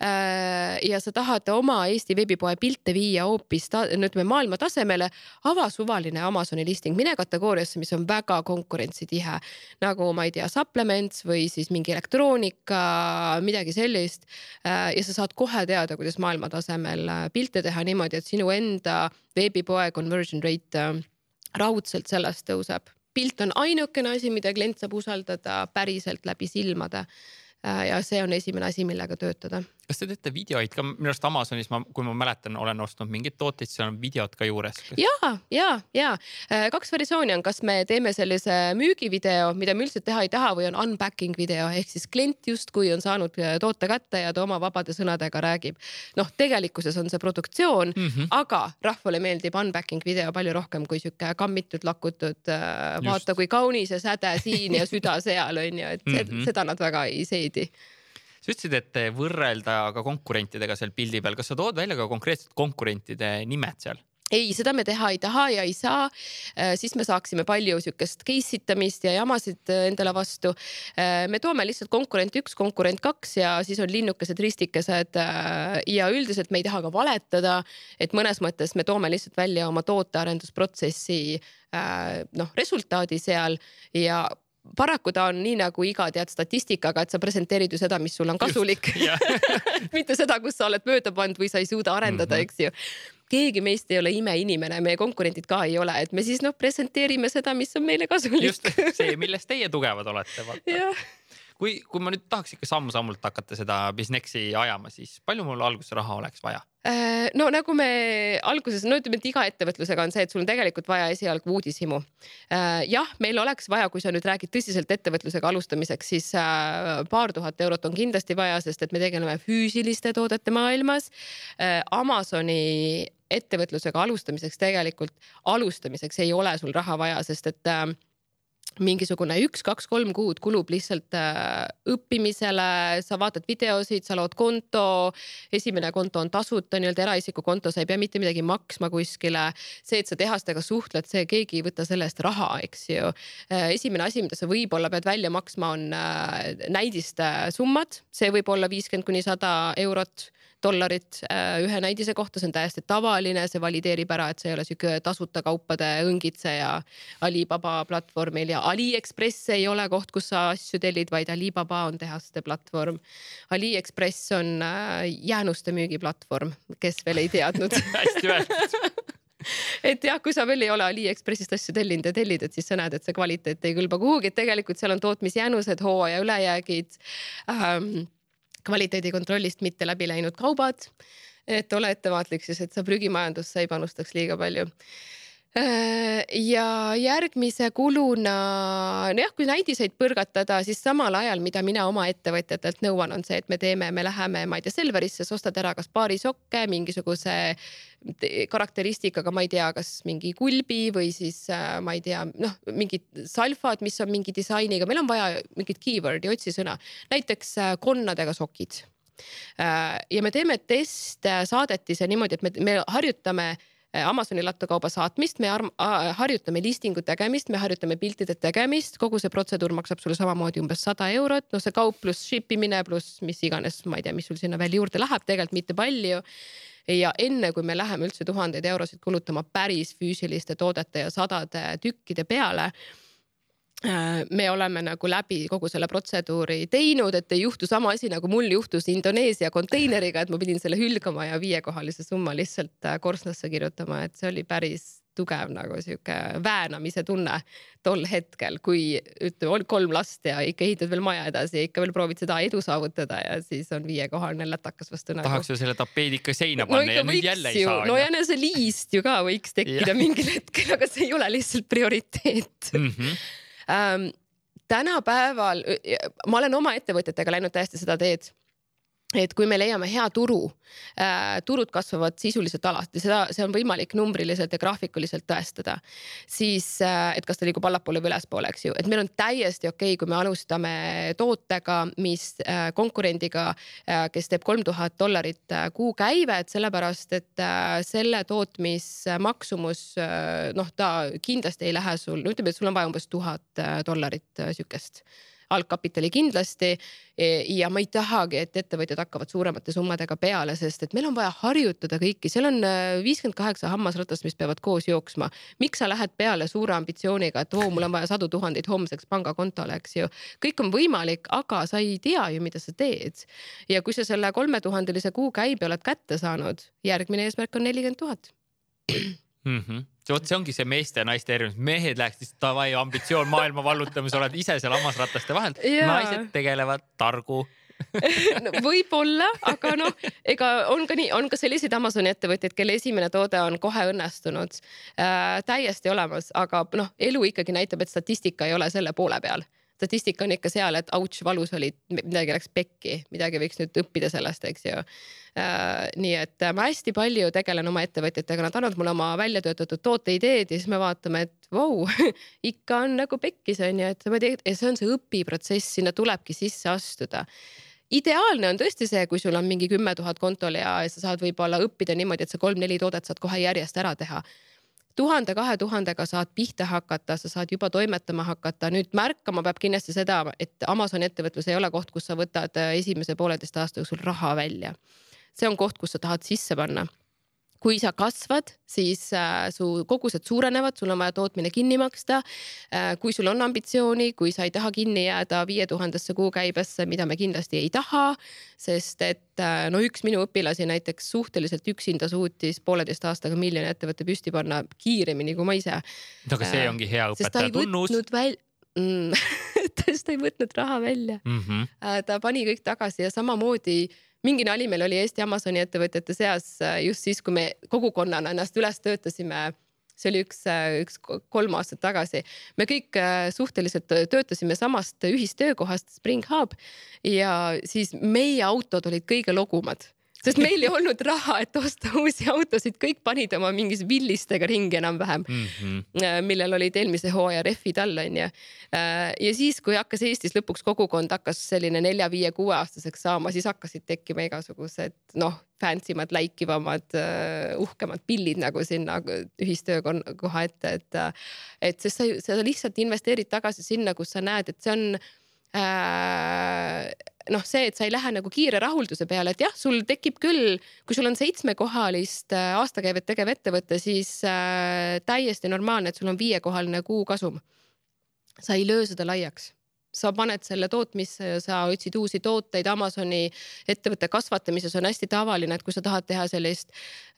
äh, ja sa tahad oma Eesti veebipoe pilte viia hoopis ütleme maailma tasemele, ava suvaline Amazoni listing, mine kategooriasse, mis on väga konkurentsitihe nagu ma ei tea, supplements või siis mingi elektroonika, midagi sellist äh,. ja sa saad kohe teada, kuidas maailma tasemel äh, pilte teha niimoodi, et sinu enda veebipoe conversion rate äh, raudselt sellest tõuseb pilt on ainukene asi, mida klient saab usaldada päriselt läbi silmade. Äh, ja see on esimene asi, millega töötada kas te teete videoid ka, minu arust Amazonis ma, kui ma mäletan, olen ostnud mingeid tooteid, seal on videod ka juures. ja, ja, ja äh, kaks versiooni on, kas me teeme sellise müügivideo, mida me üldse teha ei taha või on unpacking video ehk siis klient justkui on saanud äh, toote kätte ja ta oma vabade sõnadega räägib. noh, tegelikkuses on see produktsioon mm, -hmm. aga rahvale meeldib unpacking video palju rohkem kui sihuke kammitud, lakutud äh,. vaata, kui kaunis ja säde siin ja süda seal on ju, et mm -hmm. seda nad väga ei seedi sa ütlesid, et võrrelda ka konkurentidega seal pildi peal, kas sa tood välja ka konkreetsed konkurentide nimed seal? ei, seda me teha ei taha ja ei saa. Äh, siis me saaksime palju sihukest case itamist ja jamasid äh, endale vastu. Äh, me toome lihtsalt konkurent üks, konkurent kaks ja siis on linnukesed, ristikesed ja üldiselt me ei taha ka valetada, et mõnes mõttes me toome lihtsalt välja oma tootearendusprotsessi noh, resultaadi seal ja paraku ta on nii nagu iga tead statistikaga, et sa presenteerid ju seda, mis sul on kasulik. *laughs* *laughs* Mitte seda, kus sa oled mööda pannud või sa ei suuda arendada mm, -hmm. eks ju. Keegi meist ei ole imeinimene, meie konkurendid ka ei ole, et me siis noh, presenteerime seda, mis on meile kasulik. just see, *laughs* milles teie tugevad olete, vaata kui, kui ma nüüd tahaks ikka samm-sammult hakata seda Businessi ajama, siis palju mul alguses raha oleks vaja? Äh, no nagu me alguses, no ütleme, et iga ettevõtlusega on see, et sul on tegelikult vaja esialgu uudishimu. Äh, jah, meil oleks vaja, kui sa nüüd räägid tõsiselt ettevõtlusega alustamiseks, siis äh, paar tuhat eurot on kindlasti vaja, sest et me tegeleme füüsiliste toodete maailmas. Amazoni ettevõtlusega alustamiseks tegelikult alustamiseks ei ole sul raha vaja, sest et mingisugune üks, kaks, kolm kuud kulub lihtsalt äh, õppimisele, sa vaatad videosid, sa lood konto, esimene konto on tasuta, nii-öelda eraisiku konto, sa ei pea mitte midagi maksma kuskile. see, et sa tehastega suhtled, see keegi ei võta selle eest raha, eks ju. Äh, esimene asi, mida sa võib-olla pead välja maksma, on äh, näidiste summad, see võib olla viiskümmend kuni sada eurot dollarit äh, ühe näidise kohta, see on täiesti tavaline, see valideerib ära, et see ei ole sihuke tasuta kaupade õngitseja Alibaba platvormil. Ja Aliekspress ei ole koht, kus sa asju tellid, vaid Alibaba on tehaste platvorm. Aliekspress on äh, jäänuste müügiplatvorm, kes veel ei teadnud. *laughs* Hästi öeldud. *laughs* Et jah, kui sa veel ei ole Aliekspressist asju tellinud ja tellid, et siis sa näed, et see kvaliteet ei kõlba kuhugi, et tegelikult seal on tootmisjänused, hooaja ülejäägid ähm, kvaliteedikontrollist mitte läbi läinud kaubad. et ole ettevaatlik siis, et sa prügimajandusse ei panustaks liiga palju ja järgmise kuluna, nojah, kui näidiseid põrgatada, siis samal ajal, mida mina oma ettevõtjatelt nõuan, on see, et me teeme, me läheme, ma ei tea, Selverisse, sa ostad ära kas paari sokke, mingisuguse karakteristikaga, ma ei tea, kas mingi kulbi või siis äh, ma ei tea, noh, mingid salfad, mis on mingi disainiga, meil on vaja mingit keyword'i, otsisõna, näiteks äh, konnadega sokid. Äh, ja me teeme testsaadetise niimoodi, et me, me harjutame Amazoni lattokauba saatmist, me harjutame listingu tegemist, me harjutame piltide tegemist, kogu see protseduur maksab sulle samamoodi umbes sada eurot, noh, see kaup pluss ship imine pluss mis iganes, ma ei tea, mis sul sinna veel juurde läheb, tegelikult mitte palju. Ja enne kui me läheme üldse tuhandeid eurosid kulutama päris füüsiliste toodete ja sadade tükkide peale Äh, me oleme nagu läbi kogu selle protseduuri teinud, et ei juhtu sama asi nagu mul juhtus Indoneesia konteineriga, et ma pidin selle hülgama ja viiekohalise summa lihtsalt äh, korstnasse kirjutama, et see oli päris tugev nagu sihuke väänamise tunne tol hetkel, kui ütleme, on kolm last ja ikka ehitad veel maja edasi ja ikka veel proovid seda edu saavutada ja siis on viiekohaline lätakas vastu nägu. tahaks ju selle tapeedi ikka seina panna no, ja nüüd jälle ei saa. no ja see liist ju ka võiks *laughs* tekkida mingil hetkel, aga see ei ole lihtsalt prioriteet mm. -hmm ähm,. tänapäeval ma olen oma ettevõtjatega läinud täiesti seda teed et kui me leiame hea turu äh,, turud kasvavad sisuliselt alati, seda, see on võimalik numbriliselt ja graafikuliselt tõestada, siis äh, et kas ta liigub allapoole või ülespoole, eks ju, et meil on täiesti okei okay,, kui me alustame tootega, mis äh, konkurendiga äh,, kes teeb kolm tuhat dollarit äh, kuukäivet, sellepärast et äh, selle tootmismaksumus äh, noh, ta kindlasti ei lähe sul, no ütleme, et sul on vaja umbes tuhat äh, dollarit äh, sihukest algkapitali kindlasti. E, ja ma ei tahagi, et ettevõtjad hakkavad suuremate summadega peale, sest et meil on vaja harjutada kõiki, seal on äh, viiskümmend kaheksa hammasratast, mis peavad koos jooksma. miks sa lähed peale suure ambitsiooniga, et oo, mul on vaja sadu tuhandeid homseks pangakontole, eks ju. kõik on võimalik, aga sa ei tea ju, mida sa teed. ja kui sa selle kolmetuhandelise kuukäibe oled kätte saanud, järgmine eesmärk on nelikümmend tuhat -hmm vot see ongi see meeste ja naiste erinevus, mehed läheks lihtsalt davai, ambitsioon maailma vallutamise, oled ise seal hammasrataste vahel, naised tegelevad targu. *laughs* No, võib-olla, aga noh, ega on ka nii, on ka selliseid Amazoni ettevõtjaid, kelle esimene toode on kohe õnnestunud. Äh,. täiesti olemas, aga noh, elu ikkagi näitab, et statistika ei ole selle poole peal statistika on ikka seal, et autš, valus oli, midagi läks pekki, midagi võiks nüüd õppida sellest, eks ju äh,. nii et ma hästi palju tegelen oma ettevõtjatega, nad annavad mulle oma välja töötatud tooteideed ja siis me vaatame, et vau wow, *laughs* ikka on nagu pekkis on ju, et ma tean, ja see on see õpiprotsess, sinna tulebki sisse astuda ideaalne on tõesti see, kui sul on mingi kümme tuhat kontol ja sa saad võib-olla õppida niimoodi, et sa kolm-neli toodet saad kohe järjest ära teha tuhande, kahe tuhandega saad pihta hakata, sa saad juba toimetama hakata. nüüd märkama peab kindlasti seda, et Amazoni ettevõtlus ei ole koht, kus sa võtad äh, esimese pooleteist aasta jooksul raha välja. see on koht, kus sa tahad sisse panna kui sa kasvad, siis äh, su kogused suurenevad, sul on vaja tootmine kinni maksta äh,. kui sul on ambitsiooni, kui sa ei taha kinni jääda viie tuhandesse kuukäibesse, mida me kindlasti ei taha, sest et äh, no üks minu õpilasi näiteks suhteliselt üksinda suutis pooleteist aastaga miljoni ettevõtte püsti panna kiiremini kui ma ise. no aga see äh, ongi hea õpetaja tunnus. Mm, *laughs* ta ei võtnud raha välja mm. -hmm. ta pani kõik tagasi ja samamoodi mingi nali meil oli Eesti Amazoni ettevõtjate seas äh, just siis, kui me kogukonnana ennast üles töötasime see oli üks, äh, üks kolm aastat tagasi. me kõik äh, suhteliselt töötasime samast ühistöökohast Spring Hub ja siis meie autod olid kõige logumad sest meil ei olnud raha, et osta uusi autosid, kõik panid oma mingis villistega ringi enam-vähem mm, -hmm. millel olid eelmise hooaja rehvid all onju. Äh, ja siis, kui hakkas Eestis lõpuks kogukond hakkas selline nelja-viie-kuueaastaseks saama, siis hakkasid tekkima igasugused noh, fancy mad, läikivamad, äh, uhkemad pillid nagu sinna ühistöökoha ette, et, et sest sa, sa lihtsalt investeerid tagasi sinna, kus sa näed, et see on äh, noh, see, et sa ei lähe nagu kiire rahulduse peale, et jah, sul tekib küll, kui sul on seitsmekohalist äh, aastakäivet tegev ettevõte, siis äh, täiesti normaalne, et sul on viiekohaline kuukasum. sa ei löö seda laiaks sa paned selle tootmisse ja sa otsid uusi tooteid Amazoni ettevõtte kasvatamises on hästi tavaline, et kui sa tahad teha sellist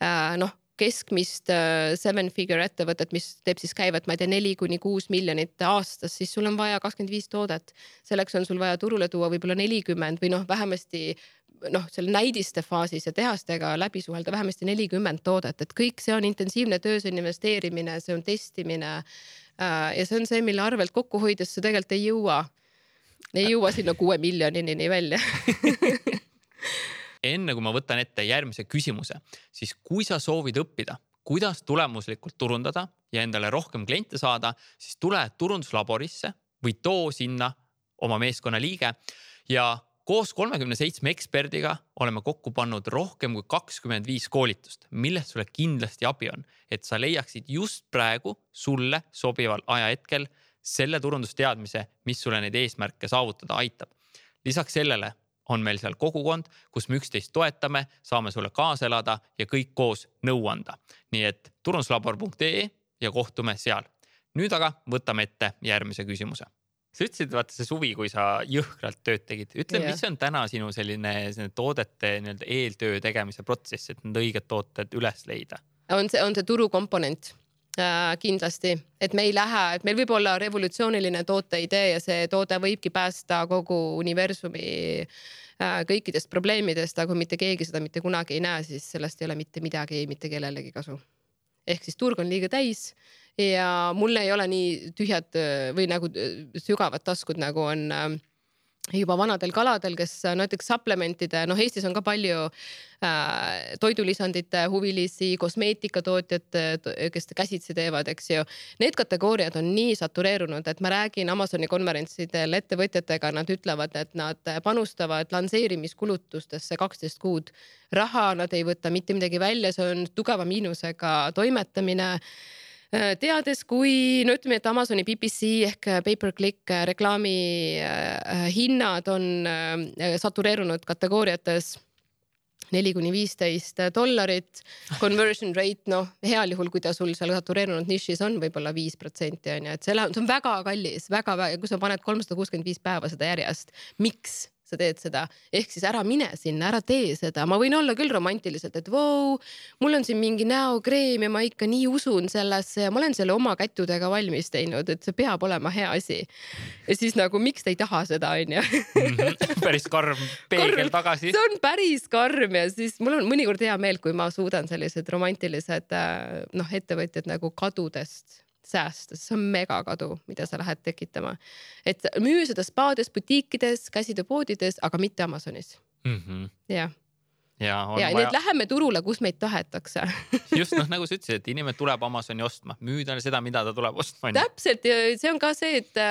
äh, noh, keskmist äh, seven figure ettevõtet, mis teeb siis käivet, ma ei tea, neli kuni kuus miljonit aastas, siis sul on vaja kakskümmend viis toodet. selleks on sul vaja turule tuua võib-olla nelikümmend või noh, vähemasti noh, seal näidiste faasis ja tehastega läbi suhelda vähemasti nelikümmend toodet, et kõik see on intensiivne töö, see on investeerimine, see on testimine. Äh, ja see on see, mille arvelt kokku hoides sa tegelikult ei jõua, ei jõua sinna kuue miljonini välja *laughs* enne kui ma võtan ette järgmise küsimuse, siis kui sa soovid õppida, kuidas tulemuslikult turundada ja endale rohkem kliente saada, siis tule turunduslaborisse või too sinna oma meeskonna liige ja koos kolmekümne seitsme eksperdiga oleme kokku pannud rohkem kui kakskümmend viis koolitust, millest sulle kindlasti abi on, et sa leiaksid just praegu sulle sobival ajahetkel selle turundusteadmise, mis sulle neid eesmärke saavutada aitab. lisaks sellele on meil seal kogukond, kus me üksteist toetame, saame sulle kaasa elada ja kõik koos nõu anda. nii et turunduslabor.ee ja kohtume seal. nüüd aga võtame ette järgmise küsimuse sa ütlesid, vaata see suvi, kui sa jõhkralt tööd tegid, ütle yeah., mis on täna sinu selline, selline toodete nii-öelda eeltöö tegemise protsess, et need õiged tooted üles leida? on see, on see turukomponent kindlasti, et me ei lähe, et meil võib olla revolutsiooniline tooteidee ja see toode võibki päästa kogu universumi äh, kõikidest probleemidest, aga kui mitte keegi seda mitte kunagi ei näe, siis sellest ei ole mitte midagi mitte kellelegi kasu. ehk siis turg on liiga täis ja mul ei ole nii tühjad või nagu sügavad taskud, nagu on äh, juba vanadel kaladel, kes näiteks supplementide, noh, Eestis on ka palju äh, toidulisandite huvilisi, kosmeetikatootjad, kes käsitsi teevad, eks ju. Need kategooriad on nii satureerunud, et ma räägin Amazoni konverentsidel ettevõtjatega, nad ütlevad, et nad panustavad lansseerimiskulutustesse kaksteist kuud raha, nad ei võta mitte midagi välja, see on tugeva miinusega toimetamine teades, kui no ütleme, et Amazoni PPC ehk äh, pay per click äh, reklaami hinnad on satureerunud kategooriates neli kuni viisteist dollarit. *laughs* Conversion rate, noh, heal juhul, kui ta sul seal satureerunud nišis on võib, võib-olla viis protsenti on ju, et selle, see on väga kallis, väga, väga, kui sa paned kolmsada kuuskümmend viis päeva seda järjest, miks? Sa teed seda, ehk siis ära mine sinna, ära tee seda, ma võin olla küll romantiliselt, et vau, mul on siin mingi näokreem ja ma ikka nii usun sellesse ja ma olen selle oma kätudega valmis teinud, et see peab olema hea asi. ja siis nagu, miks te ei taha seda, onju. Mhm. päris karm peegel tagasi. see on päris karm ja siis mul on mõnikord hea meel, kui ma suudan sellised romantilised äh, noh, ettevõtjad nagu kadudest säästa, see on megakadu, mida sa lähed tekitama. et müü seda spaades, butiikides, käsitööpoodides, aga mitte Amazonis mm. -hmm. jah ja, ja vaja... nüüd läheme turule, kus meid tahetakse *laughs* just noh, nagu sa ütlesid, et inimene tuleb Amazoni ostma, müü talle seda, mida ta tuleb ostma. täpselt ja see on ka see, et,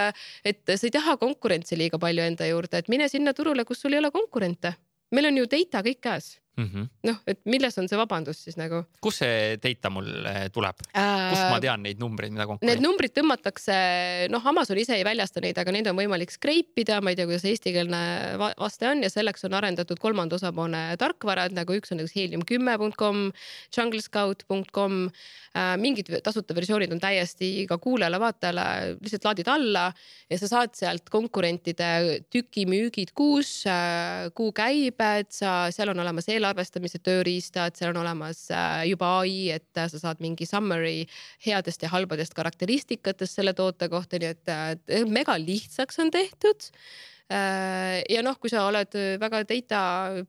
et sa ei taha konkurentsi liiga palju enda juurde, et mine sinna turule, kus sul ei ole konkurente. meil on ju data kõik käes mm -hmm.. noh, et milles on see vabandus siis nagu? kus see data mul eh, tuleb äh,, kust ma tean neid numbreid, mida konkurent? Need numbrid tõmmatakse, noh, Amazon ise ei väljasta neid, aga neid on võimalik scrape ida, ma ei tea, kuidas eestikeelne vaste on ja selleks on arendatud kolmanda osapoole tarkvarad, nagu üks on näiteks helium10.com, junglescout.com äh,. mingid tasuta versioonid on täiesti ka kuulajale-vaatajale, lihtsalt laadid alla ja sa saad sealt konkurentide tükimüügid kuus äh,, kuu käibed, sa, seal on olemas eelarve eelarvestamise tööriistad, seal on olemas äh, juba ai, et äh, sa saad mingi summary headest ja halbadest karakteristikatest selle toote kohta, nii et äh, mega lihtsaks on tehtud ja noh, kui sa oled väga data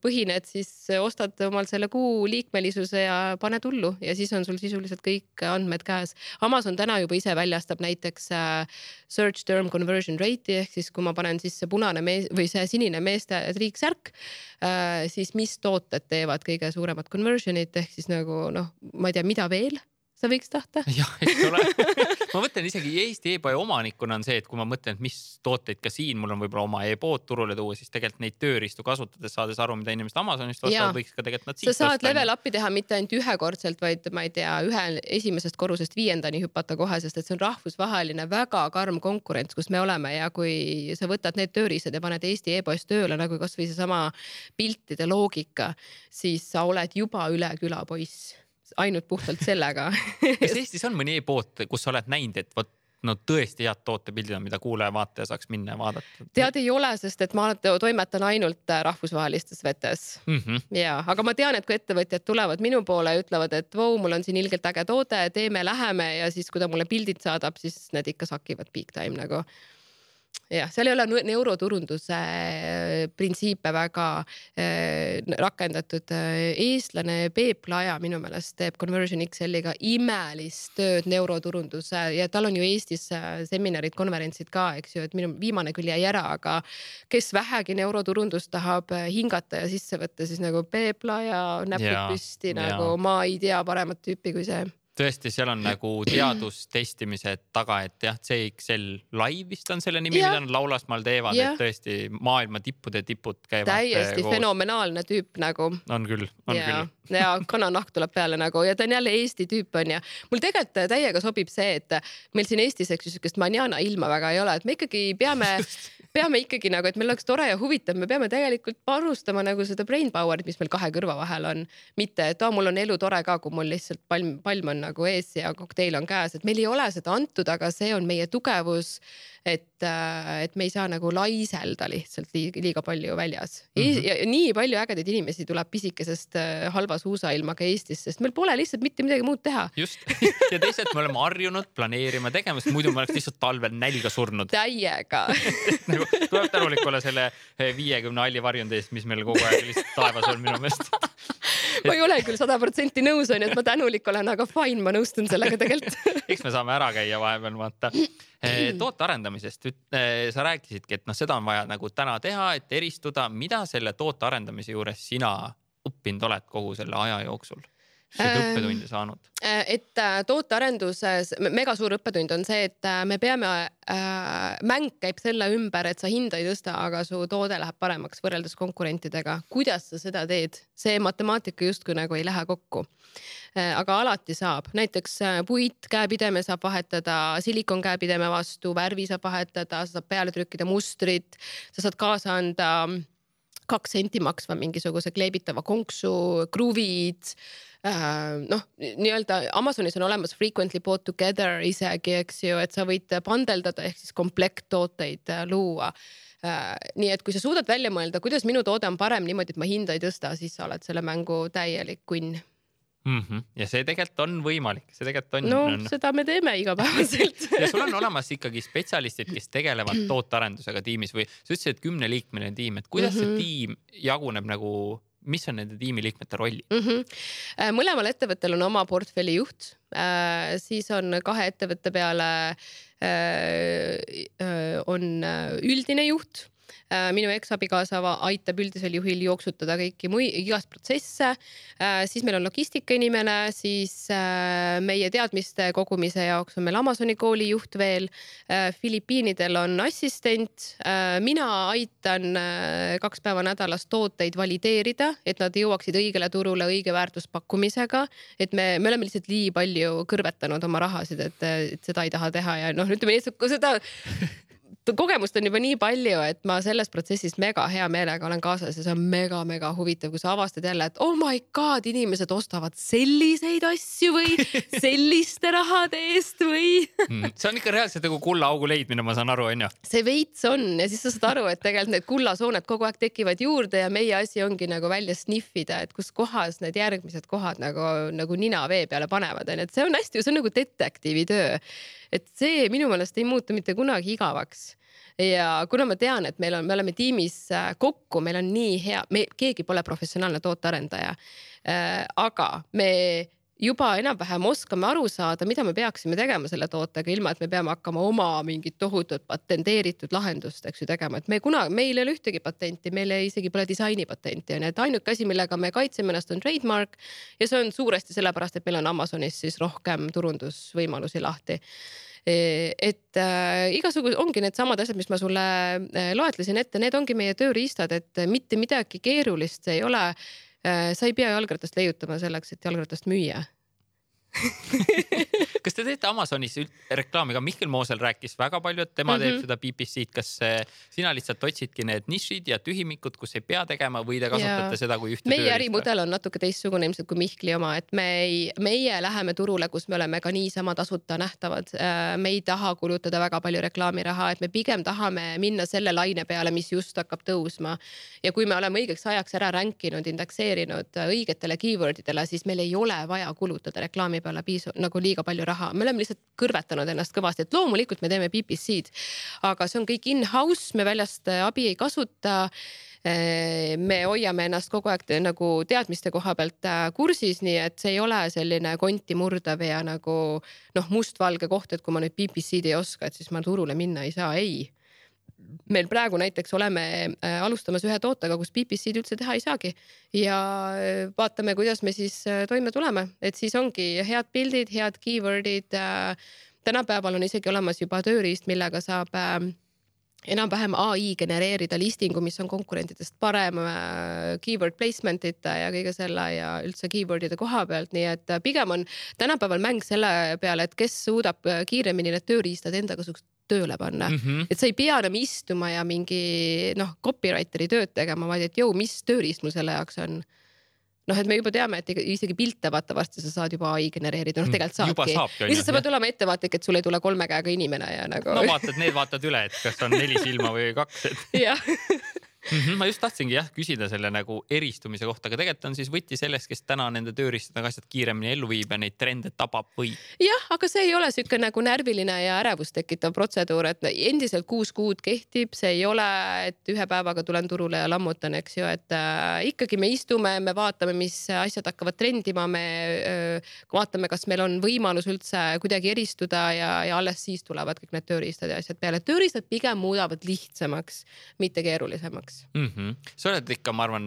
põhine, et siis ostad omal selle kuu liikmelisuse ja pane tullu ja siis on sul sisuliselt kõik andmed käes. Amazon täna juba ise väljastab näiteks äh, search term conversion rate'i ehk siis kui ma panen sisse punane mees või see sinine meeste triiksärk, äh, siis mis tooted teevad kõige suuremat conversion'it ehk siis nagu noh, ma ei tea, mida veel sa võiks tahta. *laughs* jah, eks ole ma mõtlen isegi Eesti e-poe omanikuna on see, et kui ma mõtlen, et mis tooteid ka siin mul on võib-olla oma e-pood turule tuua, siis tegelikult neid tööriistu kasutades, saades aru, mida inimesed Amazonist ostavad, võiks ka tegelikult nad siit osta. sa saad level up'i teha mitte ainult ühekordselt, vaid ma ei tea, ühe esimesest korrusest viiendani hüpata kohe, sest et see on rahvusvaheline väga karm konkurents, kus me oleme ja kui sa võtad need tööriistad ja paned Eesti e-poest tööle nagu kasvõi seesama piltide loogika, siis sa oled juba üle küla poiss ainult puhtalt sellega *laughs* kas Eestis on mõni e-pood, kus sa oled näinud, et vot no tõesti head tootepildid on, mida kuulaja-vaataja saaks minna ja vaadata? tead, ei ole, sest et ma toimetan ainult äh, rahvusvahelistes vetes mm. -hmm. ja, aga ma tean, et kui ettevõtjad tulevad minu poole ja ütlevad, et vau, mul on siin ilgelt äge toode, teeme, läheme ja siis, kui ta mulle pildid saadab, siis need ikka sakivad big time nagu jah, seal ei ole neuroturunduse äh, printsiipe väga äh, rakendatud. Äh, eestlane Peep Laja minu meelest teeb Conversion XL-iga imelist tööd neuroturunduse ja tal on ju Eestis seminarid, konverentsid ka, eks ju, et minu viimane küll jäi ära, aga kes vähegi neuroturundust tahab hingata ja sisse võtta, siis nagu Peep Laja näpud püsti nagu ma ei tea paremat tüüpi kui see tõesti, seal on nagu teadustestimised taga, et jah, CXL Live vist on selle nimi, mida nad Laulasmaal teevad, et tõesti maailma tippude tipud käivad. täiesti koos. fenomenaalne tüüp nagu. on küll, on ja, küll. *laughs* ja kananahk tuleb peale nagu ja ta on jälle Eesti tüüp on ju. mul tegelikult täiega sobib see, et meil siin Eestis, eks ju, sihukest manjana ilma väga ei ole, et me ikkagi peame *laughs* peame ikkagi nagu, et meil oleks tore ja huvitav, me peame tegelikult panustama nagu seda brain power'it, mis meil kahe kõrva vahel on. mitte, et aa, mul on elu tore ka, kui mul lihtsalt palm, palm on nagu ees ja kokteil on käes, et meil ei ole seda antud, aga see on meie tugevus et, äh, et me ei saa nagu laiselda lihtsalt liiga, palju väljas mm. -hmm. ja nii palju ägedaid inimesi tuleb pisikesest äh, halva suusailmaga Eestisse, sest meil pole lihtsalt mitte midagi muud teha. just ja teisalt me oleme harjunud planeerima tegema, sest muidu me oleks lihtsalt talvel nälga surnud. täiega *laughs* nagu tuleb tänulik olla selle äh, viiekümne halli varjundi eest, mis meil kogu aeg lihtsalt taevas on minu meelest *laughs* ma ei ole küll sada protsenti nõus onju, et ma tänulik olen, aga fine, ma nõustun sellega tegelikult *laughs* eks me saame ära käia vahepeal vaata Eh, toote arendamisest eh, sa rääkisidki, et noh, seda on vaja nagu täna teha, et eristuda. mida selle toote arendamise juures sina õppinud oled kogu selle aja jooksul? Sa oled äh, õppetunde saanud? Äh, et äh, tootearenduses mega suur õppetund on see, et me peame äh,, mäng käib selle ümber, et sa hinda ei tõsta, aga su toode läheb paremaks võrreldes konkurentidega. kuidas sa seda teed, see matemaatika justkui nagu ei lähe kokku äh,. aga alati saab, näiteks puit, käepideme saab vahetada, silikon käepideme vastu, värvi saab vahetada, sa saad peale trükkida mustrit, sa saad kaasa anda kaks senti maksva mingisuguse kleebitava konksu, kruvid Äh, noh, nii-öelda Amazonis on olemas frequently bought together isegi, eks ju, et sa võid pandeldada ehk siis komplekttooteid äh, luua äh, nii et kui sa suudad välja mõelda, kuidas minu toode on parem niimoodi, et ma hinda ei tõsta, siis sa oled selle mängu täielik kunn mm. -hmm. ja see tegelikult on võimalik, see tegelikult on. no on... seda me teeme igapäevaselt *laughs* ja sul on olemas ikkagi spetsialistid, kes tegelevad tootearendusega tiimis või sa ütlesid, et kümneliikmeline tiim, et kuidas mm -hmm. see tiim jaguneb nagu mis on nende tiimiliikmete rollid mm? -hmm. mõlemal ettevõttel on oma portfelli juht, äh, siis on kahe ettevõtte peale äh, on üldine juht Äh, minu eksabikaasa aitab üldisel juhil jooksutada kõiki mui-, igast protsesse. Äh, siis meil on logistikainimene, siis äh, meie teadmiste kogumise jaoks on meil Amazoni kooli juht veel. Filipiinidel on assistent. mina aitan kaks päeva nädalas tooteid valideerida, et nad jõuaksid õigele turule õige väärtuspakkumisega. et me, me oleme lihtsalt nii palju kõrvetanud oma rahasid, et, et seda ei taha teha ja noh, ütleme lihtsalt, seda kogemust on juba nii palju, et ma selles protsessis mega hea meelega olen kaasas ja see on mega-mega huvitav, kui sa avastad jälle, et oh my god, inimesed ostavad selliseid asju või *laughs* selliste rahade eest või *laughs* mm,. see on ikka reaalselt nagu kullaaugu leidmine, ma saan aru, onju. see veits on ja siis sa saad aru, et tegelikult need kullasooned kogu aeg tekivad juurde ja meie asi ongi nagu välja sniffida, et kus kohas need järgmised kohad nagu, nagu nina vee peale panevad, onju, et see on hästi, see on nagu detektiivi töö et see minu meelest ei muutu mitte kunagi igavaks ja kuna ma tean, et meil on, me oleme tiimis äh, kokku, meil on nii hea, me, keegi pole professionaalne tootearendaja äh,. aga me juba enam-vähem oskame aru saada, mida me peaksime tegema selle tootega, ilma et me peame hakkama oma mingit tohutut patenteeritud lahendust, eks ju, tegema, et me kuna, meil ei ole ühtegi patenti, meil ei, isegi pole disainipatenti onju, et ainuke asi, millega me kaitseme ennast, on trademark ja see on suuresti sellepärast, et meil on Amazonis siis rohkem turundusvõimalusi lahti. E, et äh, igasugused ongi needsamad asjad, mis ma sulle äh, loetlesin ette, need ongi meie tööriistad, et mitte midagi keerulist ei ole sa ei pea jalgratast leiutama selleks, et jalgratast müüa *laughs* kas te teete Amazonis reklaami ka, Mihkel Moosel rääkis väga palju, et tema mm -hmm. teeb mhm. seda BBC-d, kas sina lihtsalt otsidki need nišid ja tühimikud, kus ei pea tegema või te kasutate ja. seda kui ühte meie ärimudel on natuke teistsugune ilmselt kui Mihkli oma, et me ei, meie läheme turule, kus me oleme ka niisama tasuta nähtavad. Äh, me ei taha kulutada väga palju reklaamiraha, et me pigem tahame minna selle laine peale, mis just hakkab tõusma. ja kui me oleme õigeks ajaks ära rank inud, indekseerinud õigetele keyword idele, siis meil ei ole vaja kulutada reklaami peale piisav nagu liiga palju raha, me oleme lihtsalt kõrvetanud ennast kõvasti, et loomulikult me teeme BBC-d, aga see on kõik in-house, me väljast äh, abi ei kasuta. Äh, me hoiame ennast kogu aeg nagu teadmiste koha pealt äh, kursis, nii et see ei ole selline konti murdav ja nagu noh, mustvalge koht, et kui ma nüüd BBC-d ei oska, et siis ma turule minna ei saa, ei meil praegu näiteks oleme äh, alustamas ühe tootega, kus PPC-d üldse teha ei saagi ja äh, vaatame, kuidas me siis äh, toime tuleme, et siis ongi head pildid, head keyword'id. tänapäeval on isegi olemas juba tööriist, millega saab enam-vähem ai genereerida listingu, mis on konkurentidest parem keyword placement ita ja kõige selle ja üldse keyword'ide koha pealt, nii et pigem on tänapäeval mäng selle peale, et kes suudab kiiremini need tööriistad enda kasuks tööle panna mm. -hmm. et sa ei pea enam istuma ja mingi noh, copywriter'i tööd tegema, vaid et jõu, mis tööriist mul selle jaoks on noh, et me juba teame, et isegi pilte vaata varsti sa saad juba ai genereerida, noh mm, tegelikult saabki. lihtsalt sa pead olema ettevaatlik, et sul ei tule kolme käega inimene ja nagu. no vaatad, need vaatad üle, et kas on neli silma või kaks, et. *laughs* jah mm. -hmm, ma just tahtsingi jah küsida selle nagu eristumise kohta, aga tegelikult on siis võti selles, kes täna nende tööriistadega asjad kiiremini ellu viib ja neid trende tabab või? jah, aga see ei ole sihuke nagu närviline ja ärevust tekitav protseduur, et endiselt kuus kuud kehtib, see ei ole, et ühe päevaga tulen turule ja lammutan, eks ju, et äh, ikkagi me istume, me vaatame, mis asjad hakkavad trendima, me äh, vaatame, kas meil on võimalus üldse kuidagi eristuda ja, ja alles siis tulevad kõik need tööriistad ja asjad peale. tööriistad pigem muudavad lihtsamaks, mitte keerulisemaks näiteks mm. -hmm. sa oled ikka, ma arvan,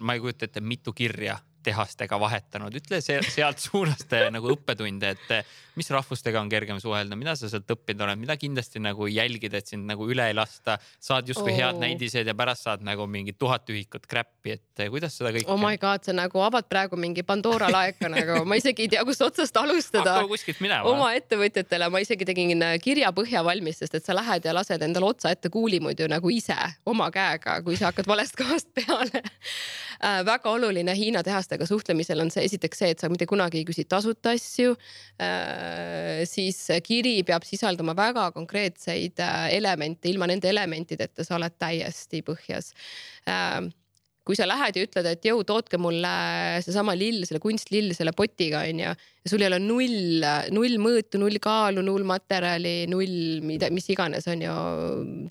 ma ei kujuta ette, mitu kirja tehastega vahetanud, ütle sealt *laughs* suunast nagu õppetunde, et mis rahvustega on kergem suhelda, mida sa sealt õppinud oled, mida kindlasti nagu jälgida, et sind nagu üle ei lasta, saad justkui oh. head näidised ja pärast saad nagu mingi tuhat ühikut crap'i, et kuidas seda kõike. oh my god, sa nagu avad praegu mingi Pandora laeka *laughs* nagu, ma isegi ei tea, kust otsast alustada. hakka kuskilt minema. oma ettevõtjatele ma isegi tegin kirja põhja valmis, sest et sa lähed ja lased endale otsa ette kuulimuidu nagu ise oma käega, kui sa hakkad valest kohast peale *laughs* äh, väga oluline Hiina tehastega suhtlemisel on see esiteks see, et sa mitte kunagi ei küsi tasuta asju äh,. siis kiri peab sisaldama väga konkreetseid äh, elemente, ilma nende elementideta sa oled täiesti põhjas äh, kui sa lähed ja ütled, et jõu, tootke mulle seesama lill, selle kunstlill selle potiga onju. ja sul ei ole null, null mõõtu, null kaalu, null materjali, null mida, mis iganes on ju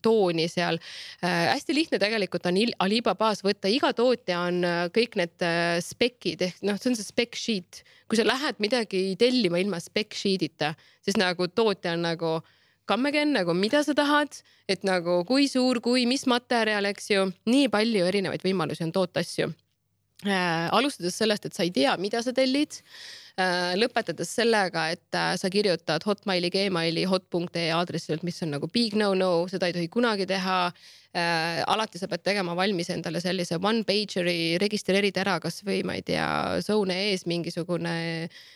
tooni seal äh,. hästi lihtne tegelikult on Alibabas võtta, iga tootja on äh, kõik need äh, spekid ehk noh, see on see spec sheet. kui sa lähed midagi tellima ilma spec sheet'ita, siis nagu tootja on nagu come again nagu mida sa tahad, et nagu kui suur, kui, mis materjal, eks ju, nii palju erinevaid võimalusi on toota asju äh,. alustades sellest, et sa ei tea, mida sa tellid äh,. lõpetades sellega, et äh, sa kirjutad Hotmaili, Gmaili, hot.ee aadressilt, mis on nagu big no-no, seda ei tohi kunagi teha äh,. alati sa pead tegema valmis endale sellise one pager'i, registreerid ära kasvõi ma ei tea, zone ees mingisugune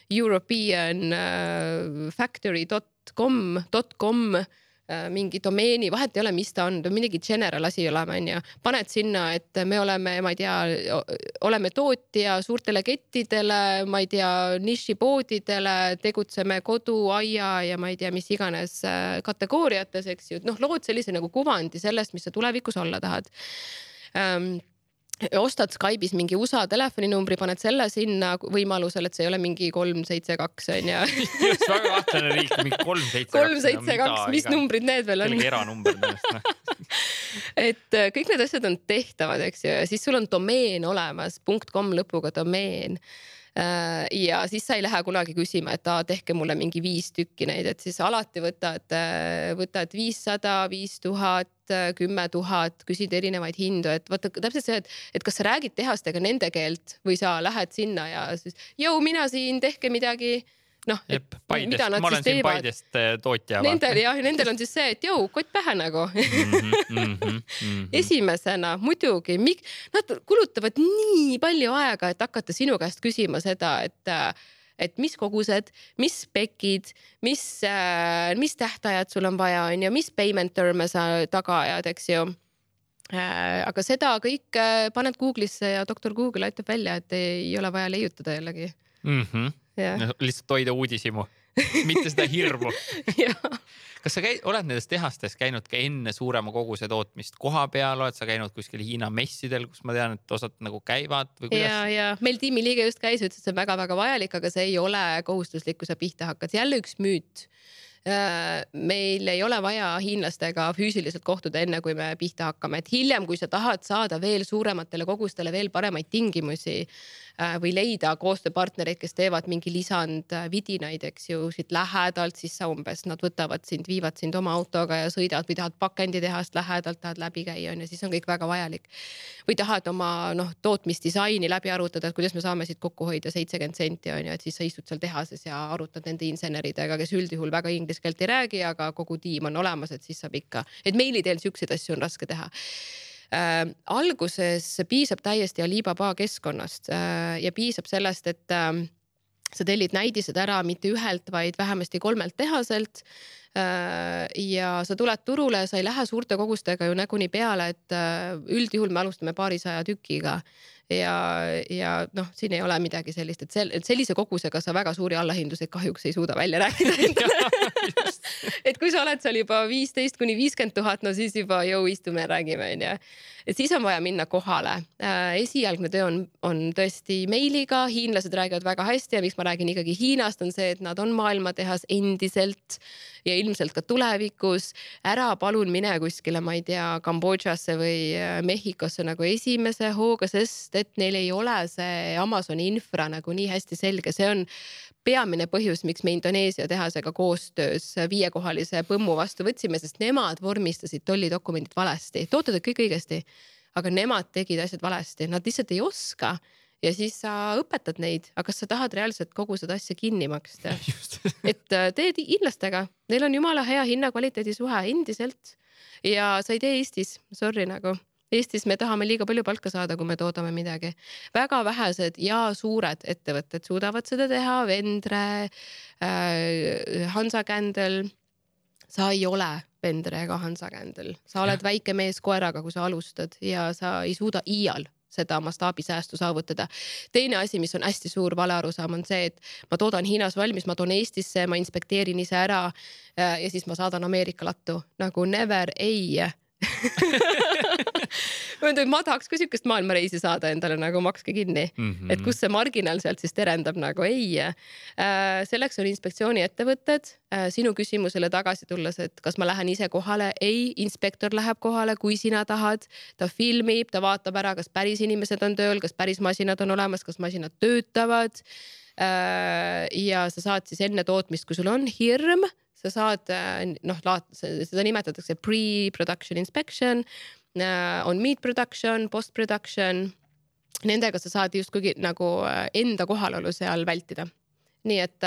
European äh, factory dot com, dot com äh, mingi domeeni, vahet ei ole, mis ta on, ta on midagi general asi olema, onju. paned sinna, et me oleme, ma ei tea, oleme tootja suurtele kettidele, ma ei tea, nišipoodidele, tegutseme kodu, aia ja ma ei tea, mis iganes äh, kategooriates, eks ju, noh, lood sellise nagu kuvandi sellest, mis sa tulevikus olla tahad ähm, ostad Skype'is mingi USA telefoninumbri, paned selle sinna võimalusel, et see ei ole mingi kolm, seitse, kaks on ju. *laughs* just väga kahtlane riik, mingi kolm, seitse, kaks. kolm, seitse, kaks, mis iga, numbrid need veel on? eranumber tõenäoliselt noh. *laughs* et äh, kõik need asjad on tehtavad, eks ju, ja siis sul on domeen olemas, .com lõpuga domeen ja siis sa ei lähe kunagi küsima, et aa, tehke mulle mingi viis tükki neid, et siis alati võtad, äh, võtad viissada, viis tuhat, kümme tuhat, küsid erinevaid hindu, et vaata täpselt see, et, et kas sa räägid tehastega nende keelt või sa lähed sinna ja siis jõu, mina siin, tehke midagi noh. mida nad ma siis teevad. Paidest äh, tootja. Nendel jah, nendel on siis see, et jõu, kott pähe nagu mm. -hmm, mm -hmm. esimesena muidugi, nad kulutavad nii palju aega, et hakata sinu käest küsima seda, et äh, et mis kogused, mis spekid, mis, äh, mis tähtajad sul on vaja, on ju, mis payment term'e sa taga ajad, eks ju aga seda kõike paned Google'isse ja doktor Google aitab välja, et ei ole vaja leiutada jällegi mm. -hmm lihtsalt hoida uudishimu, mitte seda hirmu. *laughs* Kas sa käid, oled nendes tehastes käinud ka enne suurema koguse tootmist koha peal, oled sa käinud kuskil Hiina messidel, kus ma tean, et osad nagu käivad või kuidas? ja, ja meil tiimiliige just käis, ütles, et see on väga-väga vajalik, aga see ei ole kohustuslik, kui sa pihta hakkad. jälle üks müüt meil ei ole vaja hiinlastega füüsiliselt kohtuda, enne kui me pihta hakkame, et hiljem, kui sa tahad saada veel suurematele kogustele veel paremaid tingimusi Äh, või leida koostööpartnereid, kes teevad mingi lisandvidinaid, eks ju, siit lähedalt, siis sa umbes, nad võtavad sind, viivad sind oma autoga ja sõidavad või tahad pakenditehast lähedalt, tahad läbi käia, on ju, siis on kõik väga vajalik. või tahad oma noh, tootmisdisaini läbi arutada, et kuidas me saame siit kokku hoida seitsekümmend senti, on ju, et siis sa istud seal tehases ja arutad nende inseneridega, kes üldjuhul väga inglise keelt ei räägi, aga kogu tiim on olemas, et siis saab ikka, et meili teel siukseid asju on raske teha äh, alguses piisab täiesti Alibaba keskkonnast äh, ja piisab sellest, et äh, sa tellid näidised ära mitte ühelt, vaid vähemasti kolmelt tehaselt. Ja sa tuled turule, sa ei lähe suurte kogustega ju näguni peale, et äh, üldjuhul me alustame paarisaja tükiga ja, ja noh, siin ei ole midagi sellist, et sel-, et sellise kogusega sa väga suuri allahindluseid kahjuks ei suuda välja rääkida *laughs* endale et kui sa oled seal juba viisteist kuni viiskümmend tuhat, no siis juba jõu istume, räägime onju. et siis on vaja minna kohale äh,. esialgne töö on, on tõesti meiliga, hiinlased räägivad väga hästi ja miks ma räägin ikkagi Hiinast, on see, et nad on maailmatehas endiselt ja ilmselt ka tulevikus. ära palun mine kuskile, ma ei tea, Kambodžasse või äh, Mehhikosse nagu esimese hooga, sest et neil ei ole see Amazoni infra nagu nii hästi selge, see on peamine põhjus, miks me Indoneesia tehasega koostöös viiekohalise põmmu vastu võtsime, sest nemad vormistasid tollidokumendid valesti, tooted olid kõik õigesti, aga nemad tegid asjad valesti, nad lihtsalt ei oska ja siis sa õpetad neid, aga kas sa tahad reaalselt kogu seda asja kinni maksta *laughs* et äh, teed hiinlastega, neil on jumala hea hinna-kvaliteedi suhe endiselt ja sa ei tee Eestis, sorry nagu. Eestis me tahame liiga palju palka saada, kui me toodame midagi. väga vähesed ja suured ettevõtted suudavad seda teha, Vendre äh,, Hansa Candle. sa ei ole Vendre ega Hansa Candle, sa oled ja. väike mees koeraga, kui sa alustad ja sa ei suuda iial seda mastaabisäästu saavutada. teine asi, mis on hästi suur valearusaam, on see, et ma toodan Hiinas valmis, ma toon Eestisse, ma inspekteerin ise ära äh, ja siis ma saadan Ameerika lattu nagu never ei *laughs* ma ütlen, ma tahaks ka siukest maailmareisi saada endale nagu makske kinni mm, -hmm. et kus see marginaal sealt siis terendab nagu ei äh,. selleks on inspektsiooni ettevõtted äh,. sinu küsimusele tagasi tulles, et kas ma lähen ise kohale, ei, inspektor läheb kohale, kui sina tahad, ta filmib, ta vaatab ära, kas päris inimesed on tööl, kas päris masinad on olemas, kas masinad töötavad äh,. ja sa saad siis enne tootmist, kui sul on hirm sa saad äh, noh, seda nimetatakse pre-production inspection, on meat production, post-production. Nendega sa saad justkui nagu äh, enda kohalolu seal vältida nii et,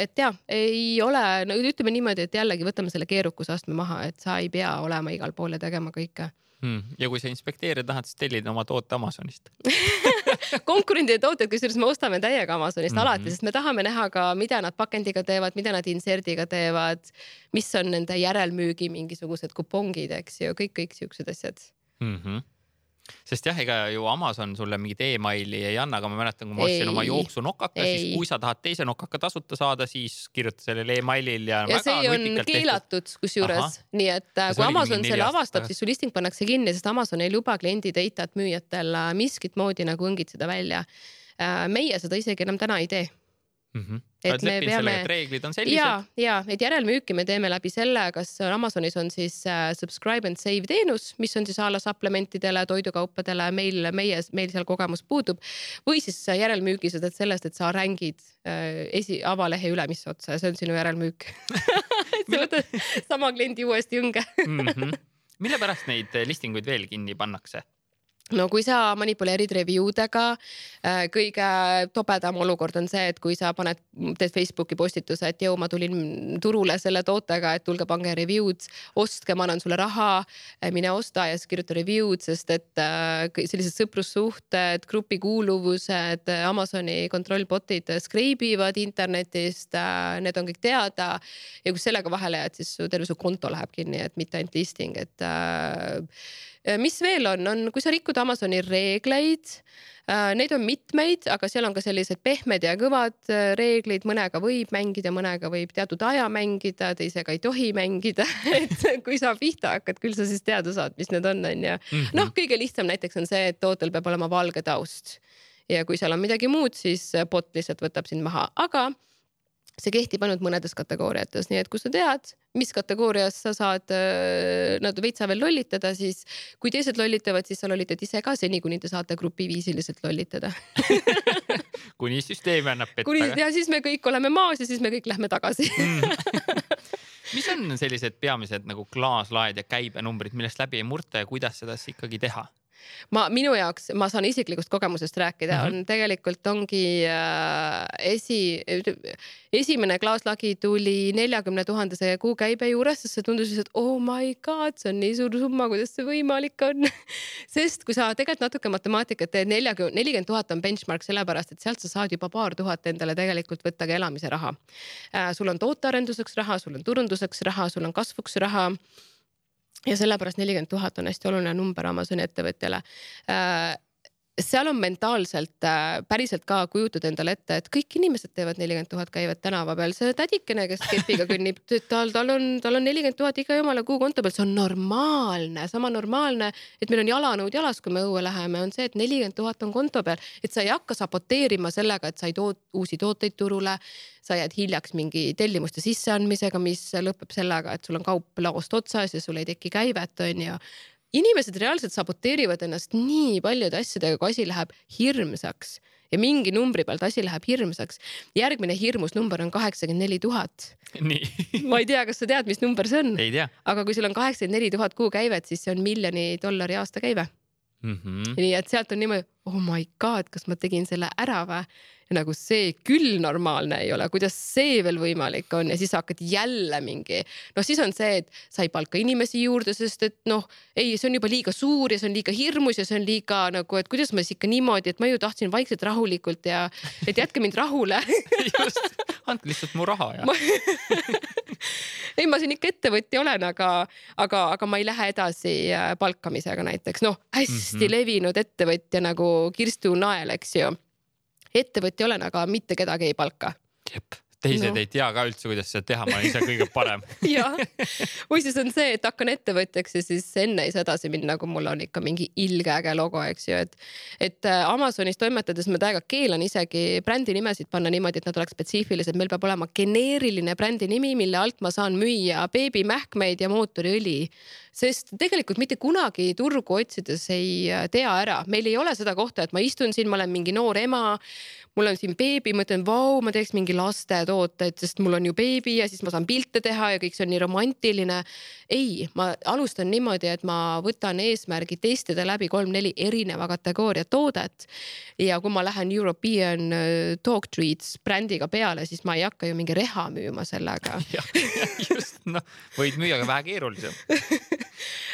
et ja ei ole, no ütleme niimoodi, et jällegi võtame selle keerukusastme maha, et sa ei pea olema igal pool ja tegema kõike hmm.. ja kui sa inspekteerida tahad, siis tellid oma toote Amazonist *laughs* konkurendide tooted, kusjuures me ostame täiega Amazonist mm -hmm. alati, sest me tahame näha ka, mida nad pakendiga teevad, mida nad inserdiga teevad, mis on nende järelmüügi mingisugused kupongid, eks ju, kõik, kõik siuksed asjad mm. -hmm sest jah, ega ju Amazon sulle mingit emaili ei anna, aga ma mäletan, kui ma ostsin oma jooksunokaka, siis kui sa tahad teise nokaka tasuta saada, siis kirjuta sellele emailil ja. ja see on keelatud kusjuures, nii et ja äh, kui Amazon selle avastab, siis su listing pannakse kinni, sest Amazon ei luba kliendi data't müüjatel äh, miskit moodi nagu õngitseda välja. Äh, meie seda isegi enam täna ei tee mm. -hmm. et me peame. reeglid on sellised. ja, ja et järelmüüki me teeme läbi selle, kas Amazonis on siis äh, subscribe and save teenus, mis on siis a la supplementidele, toidukaupadele, meil, meie, meil seal kogemus puudub. või siis järelmüügi sa teed sellest, et sa rängid äh, esi, avalehe ülemisse otsa ja see on sinu järelmüük *laughs* sa võtad *laughs* sama kliendi uuesti õnge mm. -hmm. *laughs* mille pärast neid listinguid veel kinni pannakse? No kui sa manipuleerid review dega, äh, kõige tobedam olukord on see, et kui sa paned, teed Facebooki postituse, et jõu, ma tulin turule selle tootega, et tulge pange review'd, ostke, ma annan sulle raha, äh, mine osta ja siis kirjuta review'd, sest et äh, sellised sõprussuhted, grupikuuluvused, Amazoni kontrollbot'id skreibivad internetist, need on kõik teada. ja kui sellega vahele jääd, siis su terve su konto läheb kinni, et mitte ainult listing, et mis veel on, on, kui sa rikud Amazoni reegleid äh,, neid on mitmeid, aga seal on ka sellised pehmed ja kõvad äh, reeglid, mõnega võib mängida, mõnega võib teatud aja mängida, teisega ei tohi mängida. *laughs* Et kui sa pihta hakkad, küll sa siis teada saad, mis need on, onju. Mhm. noh, kõige lihtsam näiteks on see, et tootel peab olema valge taust. Ja kui seal on midagi muud, siis bot lihtsalt võtab sind maha, aga see kehtib ainult mõnedes kategooriates, nii et kui sa tead, mis kategoorias sa saad äh, nad veitsa veel lollitada, siis kui teised lollitavad, siis sa lollitad ise ka seni, kuni te saate grupiviisiliselt lollitada *laughs* kuni süsteem annab petta. kuni ja siis me kõik oleme maas ja siis me kõik lähme tagasi mm. *laughs* mis on sellised peamised nagu klaaslaed ja käibenumbrid, millest läbi ei murta ja kuidas seda siis ikkagi teha? Ma, minu jaoks, ma saan isiklikust kogemusest rääkida mm, -hmm. on tegelikult ongi äh, esi, esimene klaaslagi tuli neljakümne tuhandese kuukäibe juures, sest see tundus lihtsalt oh my god, see on nii suur summa, kuidas see võimalik on *laughs* sest kui sa tegelikult natuke matemaatikat teed, neljakümne, nelikümmend tuhat on benchmark sellepärast, et sealt sa saad juba paar tuhat endale tegelikult võtta ka elamise raha äh,. sul on tootearenduseks raha, sul on turunduseks raha, sul on kasvuks raha ja sellepärast nelikümmend tuhat on hästi oluline number Amazoni ettevõtjale. Äh, seal on mentaalselt äh, päriselt ka kujutada endale ette, et kõik inimesed teevad nelikümmend tuhat käivad tänava peal, see tädikene, kes kepiga kõnnib, tal, tal on, tal on nelikümmend tuhat iga jumala kuu konto peal, see on normaalne, sama normaalne, et meil on jalanõud jalas, kui me õue läheme, on see, et nelikümmend tuhat on konto peal, et sa ei hakka saboteerima sellega, et sa ei too uusi tooteid turule. sa jääd hiljaks mingi tellimuste sisseandmisega, mis lõpeb sellega, et sul on kaup laost otsas ja sul ei teki käivet, onju inimesed reaalselt saboteerivad ennast nii paljude asjadega, kui asi läheb hirmsaks ja mingi numbri pealt asi läheb hirmsaks. järgmine hirmus number on kaheksakümmend neli tuhat. *laughs* ma ei tea, kas sa tead, mis number see on? aga kui sul on kaheksakümmend neli tuhat kuukäivet, siis see on miljoni dollari aastakäive mm. -hmm. nii et sealt on niimoodi, oh my god, kas ma tegin selle ära või? ja nagu see küll normaalne ei ole, kuidas see veel võimalik on ja siis hakkad jälle mingi, noh, siis on see, et sa ei palka inimesi juurde, sest et noh, ei, see on juba liiga suur ja see on liiga hirmus ja see on liiga nagu, et kuidas ma siis ikka niimoodi, et ma ju tahtsin vaikselt rahulikult ja et jätke mind rahule *laughs* just, andke lihtsalt mu raha ja ma... *laughs* *laughs* ei, ma siin ikka ettevõtja olen, aga, aga, aga ma ei lähe edasi äh, palkamisega näiteks, noh, hästi mm -hmm. levinud ettevõtja nagu Kirstu Nael, eks ju ettevõtja olen, aga mitte kedagi ei palka. jep teised no. ei tea ka üldse, kuidas seda teha, ma olen ise kõige parem *laughs* jah, või siis on see, et hakkan ettevõtjaks ja siis enne ei saa edasi minna, kui mul on ikka mingi ilge äge logo, eks ju, et. et äh, Amazonis toimetades ma täiega keelan isegi brändi nimesid panna niimoodi, et nad oleks spetsiifilised, meil peab olema geneeriline brändi nimi, mille alt ma saan müüa beebimähkmeid ja mootoriõli sest tegelikult mitte kunagi turgu otsides ei äh, tea ära, meil ei ole seda kohta, et ma istun siin, ma olen mingi noor ema, mul on siin beebi, mõtlen, vau, ma teeks mingi lastetooteid, sest mul on ju beebi ja siis ma saan pilte teha ja kõik see on nii romantiline. ei, ma alustan niimoodi, et ma võtan eesmärgi testida läbi kolm-neli erineva kategooria toodet. ja kui ma lähen European äh, Dog Treats brändiga peale, siis ma ei hakka ju mingi reha müüma sellega *laughs* just, noh, võid müüa ka vähe keerulisem *laughs*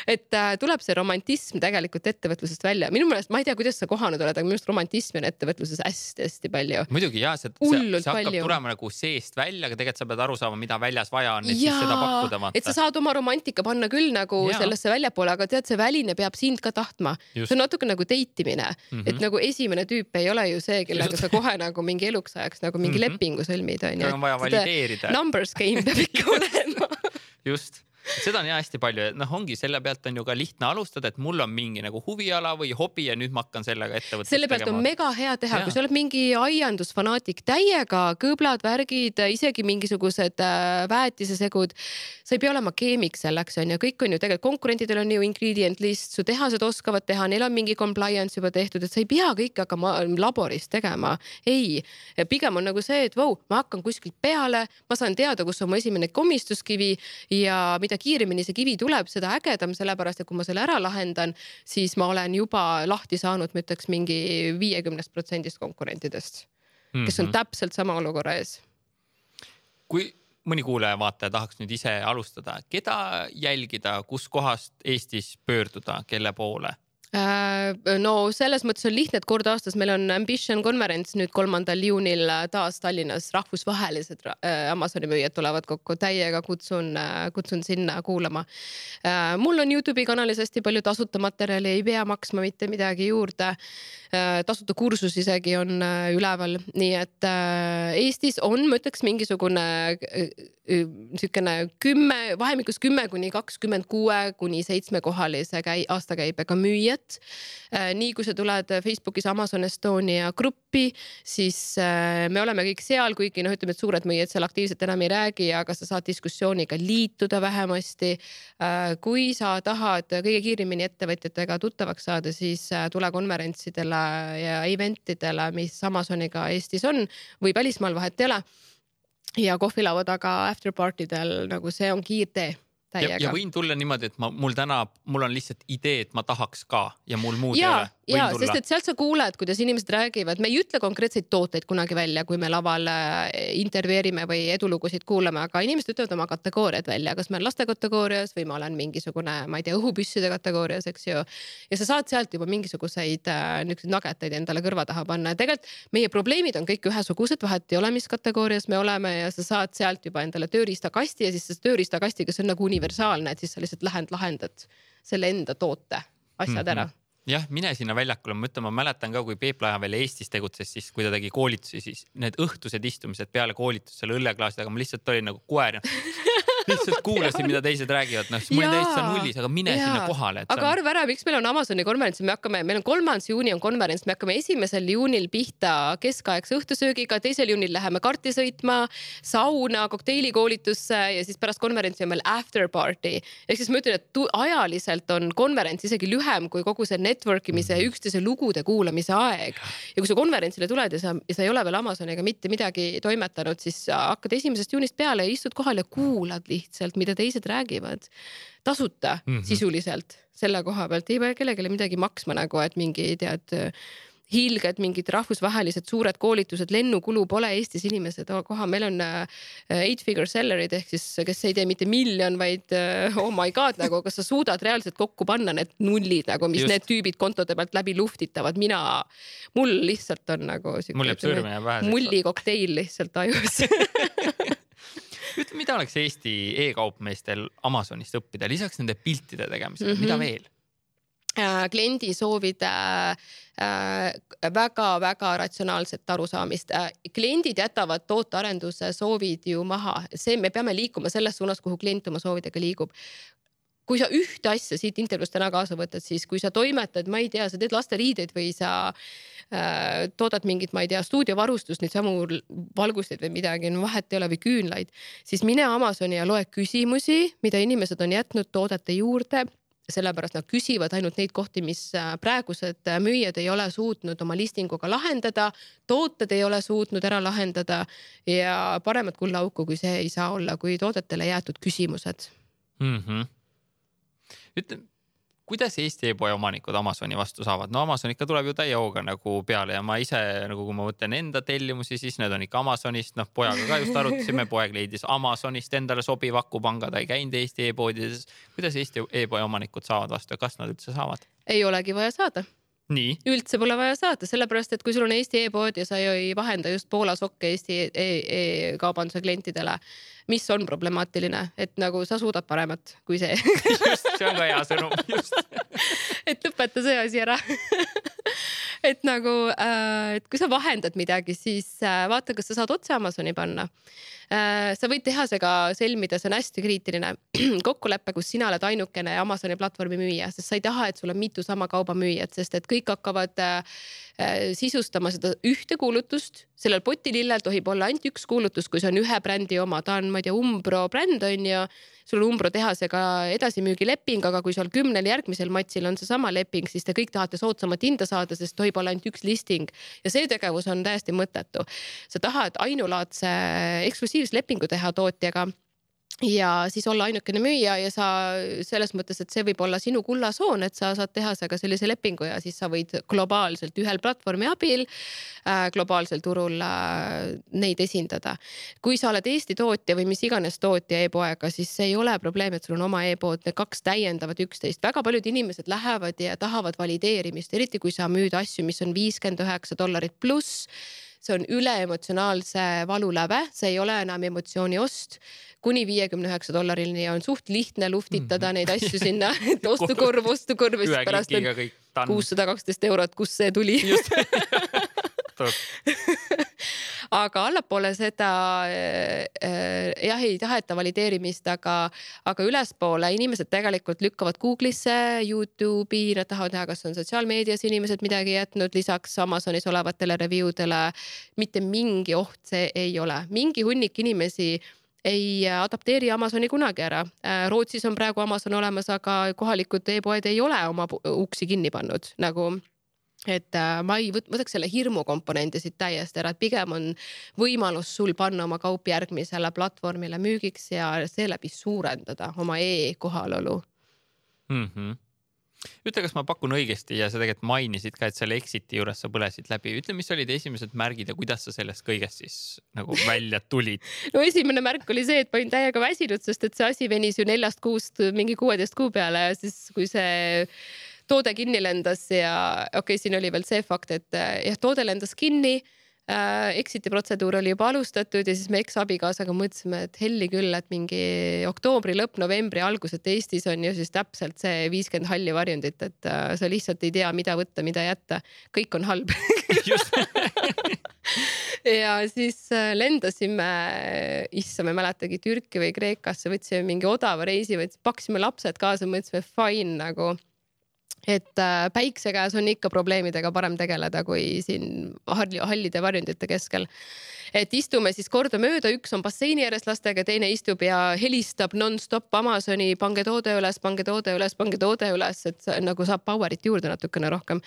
et äh, tuleb see romantism tegelikult ettevõtlusest välja, minu meelest, ma ei tea, kuidas sa kohanud oled, aga minu arust romantismi on ettevõtluses hästi-hästi palju. muidugi ja see, see, see hakkab palju. tulema nagu seest välja, aga tegelikult sa pead aru saama, mida väljas vaja on, et ja, siis seda pakkuda. et sa saad oma romantika panna küll nagu ja. sellesse väljapoole, aga tead, see väline peab sind ka tahtma. see on natuke nagu date imine mm, -hmm. et nagu esimene tüüp ei ole ju see, kellega sa kohe nagu mingi eluks ajaks nagu mingi mm -hmm. lepingu sõlmid onju. on vaja valideerida. Numbers game peab ikka *laughs* olema just seda on ja hästi palju, et noh, ongi selle pealt on ju ka lihtne alustada, et mul on mingi nagu huviala või hobi ja nüüd ma hakkan sellega ettevõtlust selle pealt tegema. on mega hea teha, kui sa oled mingi aiandusfanaatik, täiega kõõblad, värgid, isegi mingisugused äh, väetisesegud. sa ei pea olema keemik selleks on ju, kõik on ju tegelikult konkurentidel on ju ingredient list, su tehased oskavad teha, neil on mingi compliance juba tehtud, et sa ei pea kõike hakkama laboris tegema. ei, pigem on nagu see, et vau, ma hakkan kuskilt peale, ma saan teada, kus on mu esimene komistuskivi ja mida mida kiiremini see kivi tuleb, seda ägedam, sellepärast et kui ma selle ära lahendan, siis ma olen juba lahti saanud, ma ütleks mingi viiekümnest protsendist konkurentidest, kes on mhm. täpselt sama olukorra ees. kui mõni kuulaja-vaataja tahaks nüüd ise alustada, keda jälgida, kuskohast Eestis pöörduda, kelle poole? Äh, no selles mõttes on lihtne, et kord aastas meil on Ambition konverents nüüd kolmandal juunil taas Tallinnas, rahvusvahelised äh, Amazoni müüjad tulevad kokku, täiega kutsun, äh, kutsun sinna kuulama. mul on Youtube'i kanalis hästi palju tasuta materjali, ei pea maksma mitte midagi juurde. tasuta kursus isegi on üleval, nii et Eestis on, ma ütleks, mingisugune niisugune kümme, vahemikus kümme kuni kakskümmend kuue kuni seitsmekohalise käi-, aastakäibega müüjat müüjat. nii kui sa tuled Facebookis Amazon Estonia gruppi, siis me oleme kõik seal, kuigi noh, ütleme, et suured müüjad seal aktiivselt enam ei räägi, aga sa saad diskussiooniga liituda vähemasti. kui sa tahad kõige kiiremini ettevõtjatega tuttavaks saada, siis tule konverentsidele ja event idele, mis Amazoniga Eestis on või välismaal, vahet ei ole ja kohvilaua taga after party del nagu see on kiirtee täiega. ja võin tulla niimoodi, et ma, mul täna, mul on lihtsalt idee, et ma tahaks ka ja mul muud ja, ei ole. ja, sest et sealt sa kuuled, kuidas inimesed räägivad, me ei ütle konkreetseid tooteid kunagi välja, kui me laval äh, intervjueerime või edulugusid kuulame, aga inimesed ütlevad oma kategooriad välja, kas ma olen laste kategoorias või ma olen mingisugune, ma ei tea, õhupüsside kategoorias, eks ju. ja sa saad sealt juba mingisuguseid äh, niisuguseid nageteid endale kõrva taha panna ja tegelikult meie probleemid on kõik ühesugused, vahet ei ole, mis kategoorias me oleme ja sa saad sealt juba endale tööriistakasti ja siis see tööriistakastiga, see on nagu universaalne, et siis sa lihtsalt lähed, lahendad selle enda toote asjad mm -hmm. ära jah, mine sinna väljakule, ma ütlen, ma mäletan ka, kui Peep Lahe veel Eestis tegutses, siis kui ta tegi koolitusi, siis need õhtused istumised peale koolitust seal õlleklaasi taga, ma lihtsalt olin nagu koer *laughs* lihtsalt kuulasin, mida teised räägivad, noh, ma olin täitsa nullis, aga mine ja. sinna kohale. aga on... arva ära, miks meil on Amazoni konverents, me hakkame, meil on kolmas juuni on konverents, me hakkame esimesel juunil pihta keskaegse õhtusöögiga, teisel juunil läheme karti sõitma, sauna, kokteiilikoolitusse ja siis pärast konverentsi on meil after party. ehk siis ma ütlen, et ajaliselt on konverents isegi lühem kui kogu see network imise ja üksteise lugude kuulamise aeg. ja kui sa konverentsile tuled ja sa, ja sa ei ole veel Amazoniga mitte midagi toimetanud, siis hakkad esimesest juunist peale ja istud kohal ja kuulad lihtsalt, mida teised räägivad. tasuta mm -hmm. sisuliselt selle koha pealt, ei pea kellelegi midagi maksma nagu, et mingi tead hiilged, mingid rahvusvahelised suured koolitused, lennukulu pole Eestis inimesed koha, meil on äh, eight figure seller'id ehk siis, kes ei tee mitte miljon, vaid äh, oh my god nagu, kas sa suudad reaalselt kokku panna need nullid nagu, mis Just. need tüübid kontode pealt läbi luhtitavad, mina, mul lihtsalt on nagu. mul jääb sõrmene pähe. mullikokteil lihtsalt ajus *laughs* ütle, mida oleks Eesti e-kaupmeestel Amazonist õppida lisaks nende piltide tegemisele mm, -hmm. mida mhm. veel? Äh, kliendi soovide väga-väga äh, ratsionaalset arusaamist. Äh, kliendid jätavad tootearenduse soovid ju maha, see, me peame liikuma selles suunas, kuhu klient oma soovidega liigub kui sa ühte asja siit intervjuust täna kaasa võtad, siis kui sa toimetad, ma ei tea, sa teed lasteriideid või sa äh, toodad mingit, ma ei tea, stuudiovarustust, neid samu valgusteid või midagi, no vahet ei ole, või küünlaid, siis mine Amazoni ja loe küsimusi, mida inimesed on jätnud toodete juurde sellepärast nad küsivad ainult neid kohti, mis äh, praegused äh, müüjad ei ole suutnud oma listinguga lahendada, tooted ei ole suutnud ära lahendada ja paremat kullaauku kui see ei saa olla, kui toodetele jäetud küsimused mm. -hmm ütle, kuidas Eesti e-poe omanikud Amazoni vastu saavad, no Amazon ikka tuleb ju täie hooga nagu peale ja ma ise nagu, kui ma mõtlen enda tellimusi, siis need on ikka Amazonist, noh pojaga ka just arutasime, poeg leidis Amazonist endale sobiva akupanga, ta ei käinud Eesti e-poodides. kuidas Eesti e-poe omanikud saavad vastu ja kas nad üldse saavad? ei olegi vaja saada üldse pole vaja saata, sellepärast et kui sul on Eesti e-pood ja sa ei vahenda just Poola sokke Eesti e-kaubanduse e klientidele, mis on problemaatiline, et nagu sa suudad paremat kui see. Just, see on ka hea sõnum, just. *laughs* Et lõpeta see asi ära *laughs* *laughs* et nagu, äh, et kui sa vahendad midagi, siis äh, vaata, kas sa saad otse Amazoni panna. Äh, sa võid tehasega sõlmida, see on hästi kriitiline *clears throat* kokkulepe, kus sina oled ainukene Amazoni platvormi müüja, sest sa ei taha, et sul on mitu sama kauba müüjat, sest et kõik hakkavad sisustama seda ühte kuulutust. sellel potilillel tohib olla ainult üks kuulutus, kui see on ühe brändi oma, ta on, ma ei tea, Umbro bränd on ju. Sul Umbro tehasega edasimüügileping, aga kui seal kümnel järgmisel matšil on seesama leping, siis te kõik tahate soodsamat hinda saada, sest tohib olla ainult üks listing ja see tegevus on täiesti mõttetu. sa tahad ainulaadse eksklusiivslepingu teha tootjaga ja siis olla ainukene müüja ja sa selles mõttes, et see võib olla sinu kullasoon, et sa saad tehasega sellise lepingu ja siis sa võid globaalselt ühel platvormi abil äh, globaalsel turul äh, neid esindada. kui sa oled Eesti tootja või mis iganes tootja e-poega, siis see ei ole probleem, et sul on oma e-pood, need kaks täiendavad üksteist. väga paljud inimesed lähevad ja tahavad valideerimist, eriti kui sa müüd asju, mis on viiskümmend üheksa dollarit pluss see on üleemotsionaalse valuläve, see ei ole enam emotsiooni ost. Kuni viiekümne üheksa dollarini on suht lihtne luftitada mm. neid asju sinna, *laughs* et ostukorv, ostukorv ja siis pärast on kuussada kaksteist eurot, kust see tuli *laughs* aga allapoole seda äh, jah, ei taheta valideerimist, aga, aga ülespoole inimesed tegelikult lükkavad Google'isse, Youtube'i, nad tahavad näha, kas on sotsiaalmeedias inimesed midagi jätnud lisaks Amazonis olevatele review dele. mitte mingi oht see ei ole, mingi hunnik inimesi ei adapteeri Amazoni kunagi ära. Äh, Rootsis on praegu Amazon olemas, aga kohalikud e-poed ei ole oma uksi kinni pannud nagu et äh, ma ei võtaks selle hirmu komponendi siit täiesti ära, et pigem on võimalus sul panna oma kaup järgmisele platvormile müügiks ja seeläbi suurendada oma e-kohalolu mm. -hmm ütle, kas ma pakun õigesti ja sa tegelikult mainisid ka, et selle exit'i juures sa põlesid läbi, ütle, mis olid esimesed märgid ja kuidas sa sellest kõigest siis nagu välja tulid? *laughs* no esimene märk oli see, et ma olin täiega väsinud, sest et see asi venis ju neljast kuust mingi kuueteist kuu peale ja siis, kui see toode kinni lendas ja okei okay,, siin oli veel see fakt, et jah, toode lendas kinni äh, exit'i protseduur oli juba alustatud ja siis me eksabikaasaga mõtlesime, et helli küll, et mingi oktoobri lõpp, novembri algus, et Eestis on ju siis täpselt see viiskümmend halli varjundit, et äh, sa lihtsalt ei tea, mida võtta, mida jätta. kõik on halb *laughs* *laughs* ja siis lendasime, issand, ma ei mäletagi, Türki või Kreekasse, võtsime mingi odava reisi, pakkisime lapsed kaasa, mõtlesime fine nagu et äh, päikse käes on ikka probleemidega parem tegeleda, kui siin hallide varjundite keskel. et istume siis kordamööda, üks on basseini ääres lastega, teine istub ja helistab nonstop Amazoni, pange toode üles, pange toode üles, pange toode üles, et nagu saab power'it juurde natukene rohkem.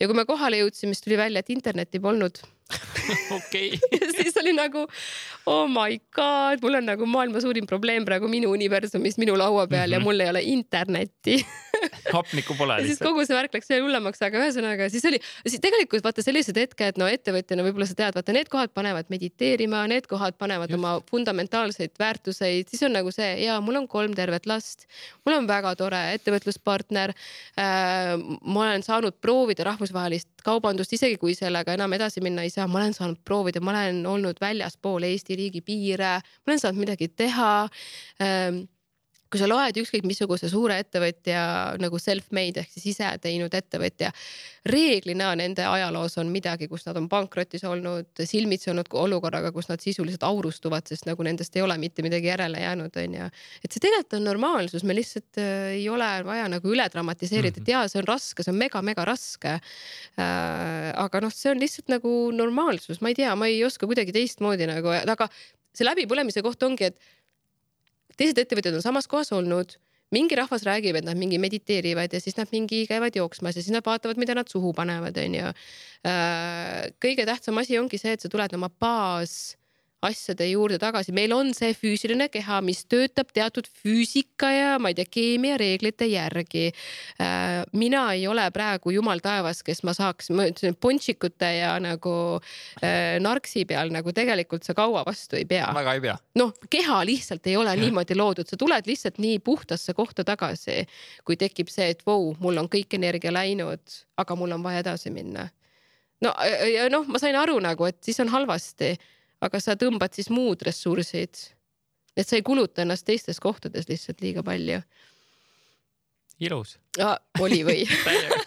ja kui me kohale jõudsime, siis tuli välja, et internetti polnud *laughs* okei. *laughs* siis oli nagu oh my god, mul on nagu maailma suurim probleem praegu minu universumis minu laua peal mm -hmm. ja mhm. mul ei ole internetti *laughs* hapnikku pole lihtsalt. siis kogu see värk läks veel hullemaks, aga ühesõnaga siis oli, siis tegelikult vaata sellised hetked, no ettevõtjana võib-olla sa tead, vaata need kohad panevad mediteerima, need kohad panevad Just. oma fundamentaalseid väärtuseid, siis on nagu see ja mul on kolm tervet last, mul on väga tore ettevõtluspartner äh,. ma olen saanud proovida rahvusvahelist kaubandust, isegi kui sellega enam edasi minna ei saa, ma olen saanud proovida, ma olen olnud väljaspool Eesti riigi piire, ma olen saanud midagi teha. Ähm, kui sa loed ükskõik missuguse suure ettevõtja nagu self-made ehk siis ise teinud ettevõtja, reeglina nende ajaloos on midagi, kus nad on pankrotis olnud, silmitsi olnud olukorraga, kus nad sisuliselt aurustuvad, sest nagu nendest ei ole mitte midagi järele jäänud, onju. et see tegelikult on normaalsus, me lihtsalt äh, ei ole vaja nagu üle dramatiseerida mm, -hmm. et jaa, see on raske, see on mega-mega raske äh,. aga noh, see on lihtsalt nagu normaalsus, ma ei tea, ma ei oska kuidagi teistmoodi nagu, aga see läbipõlemise koht ongi, et teised ettevõtjad on samas kohas olnud, mingi rahvas räägib, et nad mingi mediteerivad ja siis nad mingi käivad jooksmas ja siis nad vaatavad, mida nad suhu panevad, onju. Äh, kõige tähtsam asi ongi see, et sa tuled oma baas asjade juurde tagasi, meil on see füüsiline keha, mis töötab teatud füüsika ja ma ei tea, keemiareeglite järgi. Äh, mina ei ole praegu jumal taevas, kes ma saaks, ma ütlesin ponšikute ja nagu äh, narksi peal nagu tegelikult sa kaua vastu ei pea. väga ei pea. noh, keha lihtsalt ei ole ja. niimoodi loodud, sa tuled lihtsalt nii puhtasse kohta tagasi, kui tekib see, et vau, mul on kõik energia läinud, aga mul on vaja edasi minna. no ja noh, ma sain aru nagu, et siis on halvasti aga sa tõmbad siis muud ressursid. et sa ei kuluta ennast teistes kohtades lihtsalt liiga palju. ilus ah,. oli või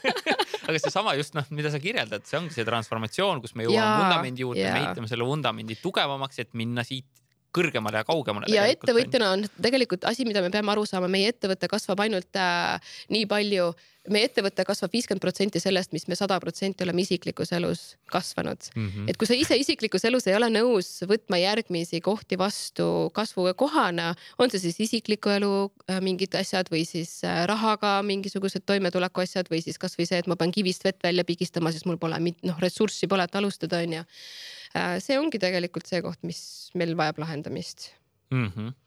*laughs* aga seesama just noh, mida sa kirjeldad, see ongi see transformatsioon, kus me jõuame vundamendi juurde, me ehitame selle vundamendi tugevamaks, et minna siit kõrgemale ja kaugemale. ja ettevõtjana on tegelikult asi, mida me peame aru saama, meie ettevõte kasvab ainult äh, nii palju meie ettevõte kasvab viiskümmend protsenti sellest, mis me sada protsenti oleme isiklikus elus kasvanud mm. -hmm. et kui sa ise isiklikus elus ei ole nõus võtma järgmisi kohti vastu kasvu kohana, on see siis isikliku elu äh, mingid asjad või siis äh, rahaga mingisugused toimetuleku asjad või siis kasvõi see, et ma pean kivist vett välja pigistama, sest mul pole noh, ressurssi pole, et alustada, onju. Äh, see ongi tegelikult see koht, mis meil vajab lahendamist mm. -hmm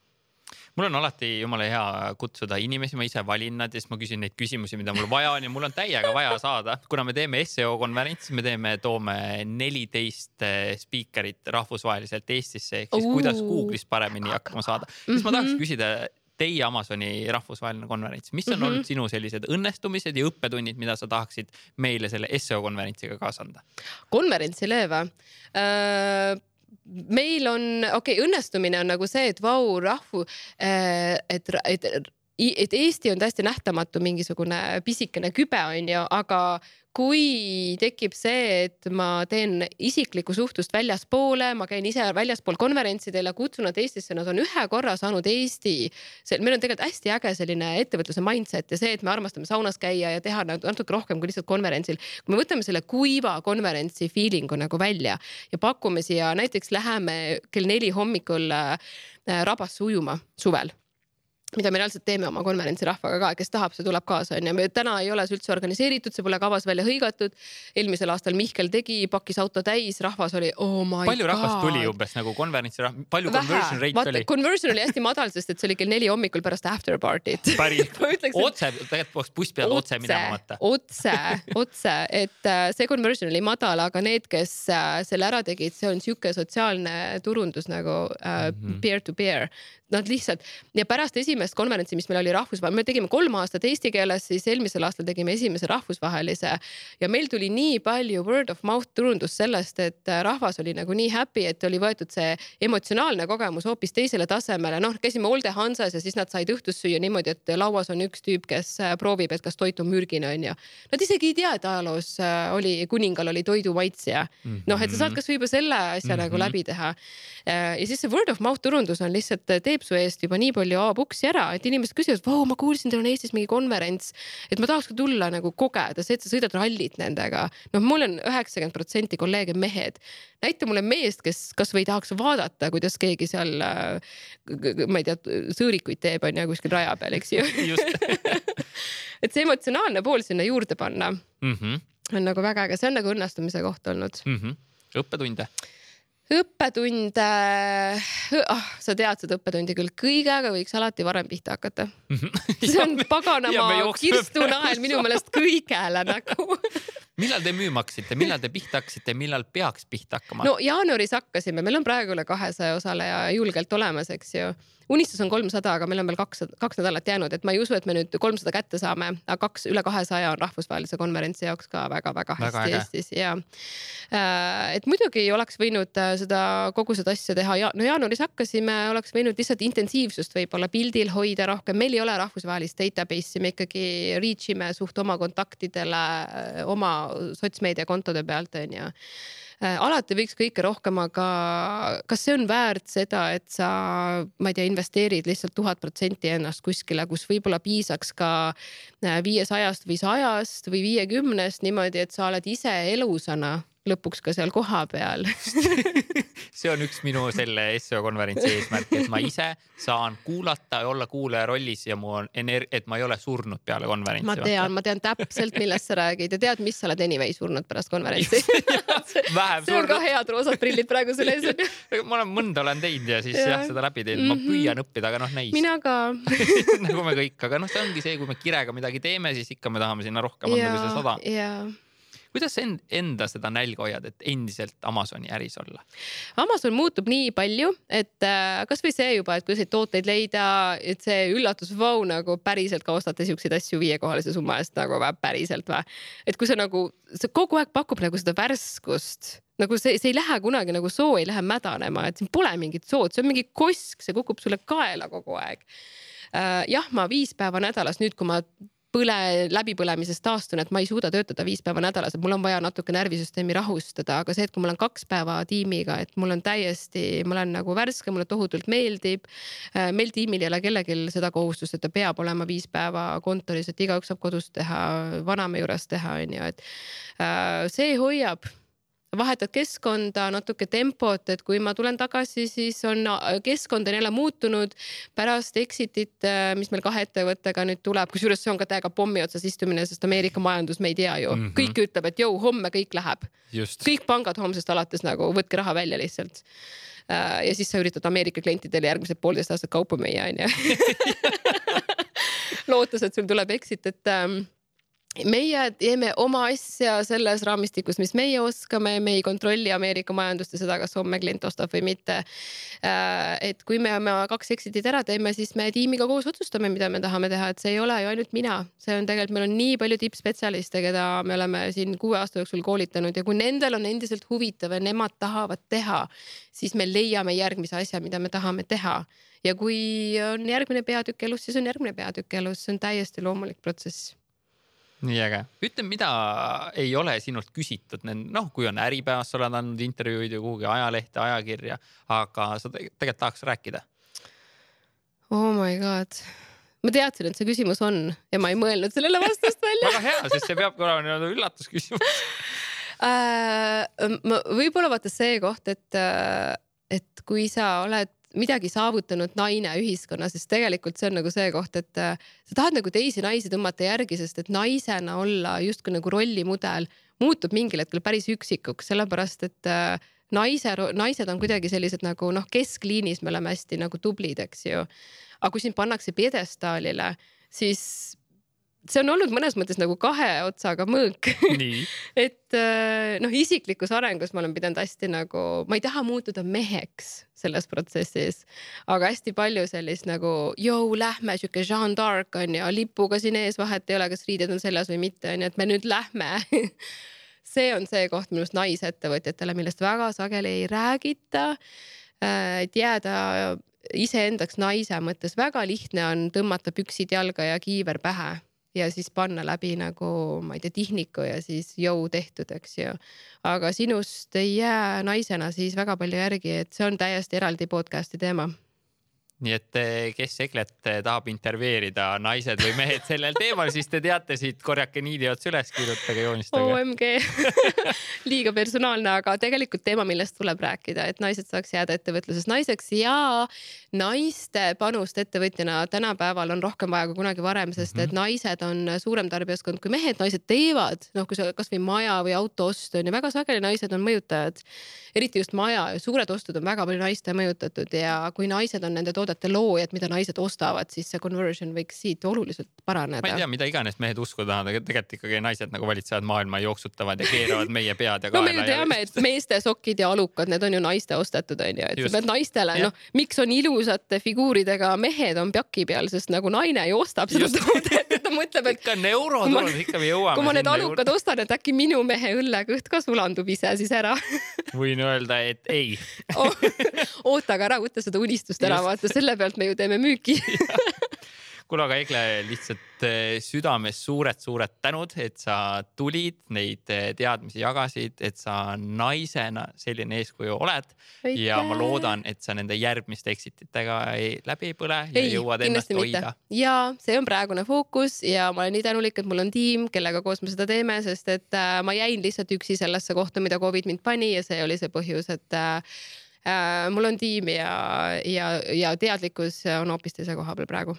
mul on alati jumala hea kutsuda inimesi, ma ise valin nad ja siis ma küsin neid küsimusi, mida mul vaja on ja mul on täiega vaja saada, kuna me teeme seo konverentsi, me teeme, toome neliteist eh, spiikerit rahvusvaheliselt Eestisse ehk siis uh. kuidas Google'is paremini hakkama saada, siis ma tahaks mhm. küsida teie Amazoni rahvusvaheline konverents, mis on mm -hmm. olnud sinu sellised õnnestumised ja õppetunnid, mida sa tahaksid meile selle seo konverentsiga kaasa anda? konverentsile või äh,? meil on, okei okay,, õnnestumine on nagu see, et vau, rahvu, äh, et, et et Eesti on täiesti nähtamatu mingisugune pisikene kübe, onju, aga kui tekib see, et ma teen isiklikku suhtlust väljaspoole, ma käin ise väljaspool konverentsidel ja kutsun nad Eestisse, nad on ühe korra saanud Eesti. meil on tegelikult hästi äge selline ettevõtluse mindset ja see, et me armastame saunas käia ja teha natuke rohkem kui lihtsalt konverentsil. kui me võtame selle kuiva konverentsi feeling'u nagu välja ja pakume siia, näiteks läheme kell neli hommikul äh, rabasse ujuma suvel mida me reaalselt teeme oma konverentsi rahvaga ka, kes tahab, see tuleb kaasa, onju. täna ei ole see üldse organiseeritud, see pole kavas välja hõigatud. eelmisel aastal Mihkel tegi, pakkis auto täis, rahvas oli oh my palju god. rahvast tuli umbes nagu konverentsi rahvas, palju Vähe. conversion rate Vaata, oli? Conversion oli hästi madal, sest et see oli kell neli hommikul pärast after party't. *laughs* päris *laughs* otse, tegelikult peaks buss peale otse minema vaata. otse, otse, et äh, see conversion oli madal, aga need, kes äh, selle ära tegid, see on sihuke sotsiaalne turundus nagu uh, mm -hmm. peer to peer nad lihtsalt ja pärast esimest konverentsi, mis meil oli rahvusvaheline, me tegime kolm aastat eesti keeles, siis eelmisel aastal tegime esimese rahvusvahelise ja meil tuli nii palju word of mouth turundust sellest, et rahvas oli nagu nii happy, et oli võetud see emotsionaalne kogemus hoopis teisele tasemele. noh, käisime Olde Hansas ja siis nad said õhtust süüa niimoodi, et lauas on üks tüüp, kes proovib, et kas toit on mürgine, onju. Nad isegi ei tea, et ajaloos äh, oli, kuningal oli toidu maitsja. noh, et sa saad kasvõi juba selle asja mm -hmm. nagu läbi teha. Äh, ja siis see word of mouth turundus on lihtsalt, teeb su eest juba nii palju A-puksi ära, et inimesed küsivad, vau, ma kuulsin, teil on Eestis mingi konverents, et ma tahaks ka tulla nagu kogeda, see, et sa sõidad rallit nendega. noh, mul on üheksakümmend protsenti kolleege mehed. näita mulle meest, kes kasvõi tahaks vaadata, kuidas keegi seal, ma ei tea, sõõrikuid teeb, on ju, kuskil raja peal, eks ju *laughs* et see emotsionaalne pool sinna juurde panna mm -hmm. on nagu väga äge, see on nagu õnnestumise koht olnud mm. -hmm. õppetunde õppetunde oh,, sa tead seda õppetundi küll, kõigega võiks alati varem pihta hakata. *laughs* See on paganama kirstunael minu meelest kõigele nagu *laughs* millal te müüma hakkasite, millal te pihta hakkasite, millal peaks pihta hakkama? no jaanuaris hakkasime, meil on praegu üle kahesaja osaleja julgelt olemas, eks ju. Unistus on kolmsada, aga meil on veel kaks, kaks nädalat jäänud, et ma ei usu, et me nüüd kolmsada kätte saame, aga kaks, üle kahesaja on rahvusvahelise konverentsi jaoks ka väga-väga hästi väga Eestis ja äh, et muidugi oleks võinud äh, seda kogu seda asja teha ja no jaanuaris hakkasime, oleks võinud lihtsalt intensiivsust võib-olla pildil hoida rohkem, meil ei ole rahvusvahelist database'i, me ikkagi reach ime suht oma kontaktidele, äh, oma sotsmeediakontode pealt onju. Äh, alati võiks kõike rohkem, aga kas see on väärt seda, et sa, ma ei tea, investeerid lihtsalt tuhat protsenti ennast kuskile, kus võib-olla piisaks ka äh, viiesajast või sajast või viiekümnest niimoodi, et sa oled ise elusana lõpuks ka seal kohapeal. *laughs* See on üks minu selle seo konverentsi eesmärk, et ma ise saan kuulata ja olla kuulaja rollis ja mu on ener-, et ma ei ole surnud peale konverentsi. ma tean, ma tean täpselt, millest sa räägid ja tead, mis sa oled anyway surnud pärast konverentsi. *laughs* See on ka head roosad prillid praegu sul ees. On ma olen mõnda olen teinud ja siis jah, seda läbi teinud, ma mhm. püüan õppida, aga noh, näis. mina ka. *laughs* Nagu me kõik, aga noh, see ongi see, kui me kirega midagi teeme, siis ikka me tahame sinna rohkem anda kui see sada kuidas sa enda seda nälga hoiad, et endiselt Amazoni äris olla? Amazon muutub nii palju, et äh, kasvõi see juba, et kuidas neid tooteid leida, et see üllatus, vau, nagu päriselt ka ostate siukseid asju viiekohalise summa eest nagu või päriselt või? et kui sa nagu, see kogu aeg pakub nagu seda värskust nagu see, see ei lähe kunagi nagu soo ei lähe mädanema, et siin pole mingit sood, see on mingi kosk, see kukub sulle kaela kogu aeg. Äh, jah, ma viis päeva nädalas nüüd, kui ma põle, läbipõlemisest taastun, et ma ei suuda töötada viis päeva nädalas, et mul on vaja natuke närvisüsteemi rahustada, aga see, et kui ma olen kaks päeva tiimiga, et mul on täiesti, ma olen nagu värske, mulle tohutult meeldib. Äh, meil tiimil ei ole kellelgi seda kohustust, et ta peab olema viis päeva kontoris, et igaüks saab kodus teha, vanaema juures teha, onju, et äh, see hoiab vahetad keskkonda, natuke tempot, et kui ma tulen tagasi, siis on keskkond on jälle muutunud pärast exit'it, äh, mis meil kahe ettevõttega nüüd tuleb, kusjuures see on ka täiega pommi otsas istumine, sest Ameerika majandus, me ei tea ju mm, -hmm. kõik ütleb, et jõu, homme kõik läheb. kõik pangad homsest alates nagu võtke raha välja lihtsalt äh, ja siis sa üritad Ameerika klientidele järgmised poolteist aastat kaupa müüa, onju. *laughs* lootes, et sul tuleb exit, et ähm, meie teeme oma asja selles raamistikus, mis meie oskame, me ei kontrolli Ameerika majandust ja seda, kas homme klient ostab või mitte. Äh, et kui me oma kaks exit'it ära teeme, siis me tiimiga koos otsustame, mida me tahame teha, et see ei ole ju ainult mina, see on tegelikult, meil on nii palju tippspetsialiste, keda me oleme siin kuue aasta jooksul koolitanud. Ja kui nendel on endiselt huvitav ja nemad tahavad teha, siis me leiame järgmise asja, mida me tahame teha. Ja kui on järgmine peatükk elus, siis on järgmine peatükk elus, see on täiesti loomulik protsess nii äge. ütle, mida ei ole sinult küsitud, noh, kui on Äripäevas, sa oled andnud intervjuuid ju kuhugi ajalehte, ajakirja, aga sa tegelikult tahaks rääkida? Oh my god ma teadsin, et see küsimus on ja ma ei mõelnud sellele vastust *laughs* välja väga hea, sest see peabki olema nii-öelda üllatusküsimus *laughs* äh,. võib-olla vaata see koht, et, äh, et kui sa oled midagi saavutanud naine ühiskonnas, siis tegelikult see on nagu see koht, et äh, sa tahad nagu teisi naisi tõmmata järgi, sest et naisena olla justkui nagu rollimudel muutub mingil hetkel päris üksikuks, sellepärast et äh, naise, naised on kuidagi sellised nagu noh, keskliinis me oleme hästi nagu tublid, eks ju. aga kui sind pannakse pjedestaalile, siis see on olnud mõnes mõttes nagu kahe otsaga mõõk. *laughs* Et äh, noh, isiklikus arengus ma olen pidanud hästi nagu, ma ei taha muutuda meheks selles protsessis, aga hästi palju sellist nagu jõu, lähme sihuke Jeanne d'Arc on ju, lipuga siin ees, vahet ei ole, kas riided on seljas või mitte, on ju, et me nüüd lähme. *laughs* See on see koht minu arust naisettevõtjatele, millest väga sageli ei räägita. Äh, et jääda iseendaks naise mõttes väga lihtne on tõmmata püksid jalga ja kiiver pähe ja siis panna läbi nagu ma ei tea, tihniku ja siis jõu tehtud, eks ju. aga sinust ei jää naisena siis väga palju järgi, et see on täiesti eraldi podcast'i teema nii et eh, kes Eglet eh, tahab intervjueerida, naised või mehed *laughs* sellel teemal, siis te teate siit, korjake niidi ots üles, kirjutage, joonistage. OMG *laughs* liiga personaalne, aga tegelikult teema, millest tuleb rääkida, et naised saaks jääda ettevõtluses naiseks ja naiste panust ettevõtjana tänapäeval on rohkem vaja kui kunagi varem, sest et mhm. naised on suurem tarbijaskond kui mehed, naised teevad, noh, kui sa kasvõi maja või auto ostu on ju, väga sageli naised on mõjutajad, eriti just maja, suured ostud on väga palju naiste mõjutatud ja kui naised on nende toodete loojad, mida naised ostavad, siis see conversion võiks siit oluliselt paraneda. ma ei tea, mida iganes mehed uskuda tahavad, aga tegelikult ikkagi naised nagu valitsevad maailma, jooksutavad ja keeravad meie pead ja kaela. *laughs* no me ju teame, et meeste sokid ja alukad, need on ju naiste ostetud, onju, et Just. sa pead naistele, noh, miks on ilusate figuuridega mehed on pjaki peal, sest nagu naine ju ostab seda toodet, et ta mõtleb, et. ikka on euroturul, ikka me jõuame. kui ma need alukad juurde. ostan, et äkki minu mehe õllekõht ka sulandub ise siis ära võin öelda, et ei. *laughs* Oh, oota, aga ära võta seda unistust ära, vaata selle pealt me ju teeme müüki *laughs* kuule, aga Egle, lihtsalt eh, südames suured-suured tänud, et sa tulid, neid eh, teadmisi jagasid, et sa naisena selline eeskuju oled ja ma loodan, et sa nende järgmiste exititega ei, läbi ei põle ja ei, jõuad ennast hoida. ja see on praegune fookus ja ma olen nii tänulik, et mul on tiim, kellega koos me seda teeme, sest et äh, ma jäin lihtsalt üksi sellesse kohta, mida Covid mind pani ja see oli see põhjus, et äh, äh, mul on tiim ja, ja, ja teadlikkus on hoopis teise koha peal praegu.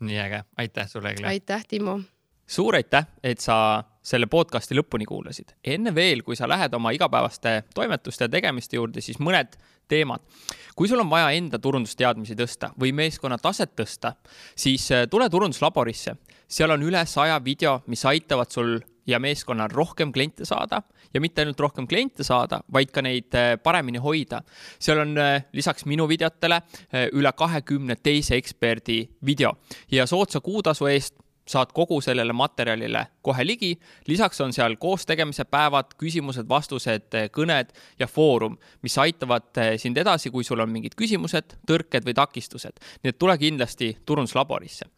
Nii äge, aitäh sulle, Egle. aitäh, Timo. suur aitäh, et sa selle podcasti lõpuni kuulasid. enne veel, kui sa lähed oma igapäevaste toimetuste ja tegemiste juurde, siis mõned teemad. kui sul on vaja enda turundusteadmisi tõsta või meeskonna taset tõsta, siis äh, tule turunduslaborisse. seal on üle saja video, mis aitavad sul ja meeskonnal rohkem kliente saada ja mitte ainult rohkem kliente saada, vaid ka neid äh, paremini hoida. seal on äh, lisaks minu videotele äh, üle kahekümne teise eksperdi video ja soodsa kuutasu eest saad kogu sellele materjalile kohe ligi. lisaks on seal koostegemise päevad, küsimused-vastused, kõned ja foorum, mis aitavad sind edasi, kui sul on mingid küsimused, tõrked või takistused. nii et tule kindlasti turunduslaborisse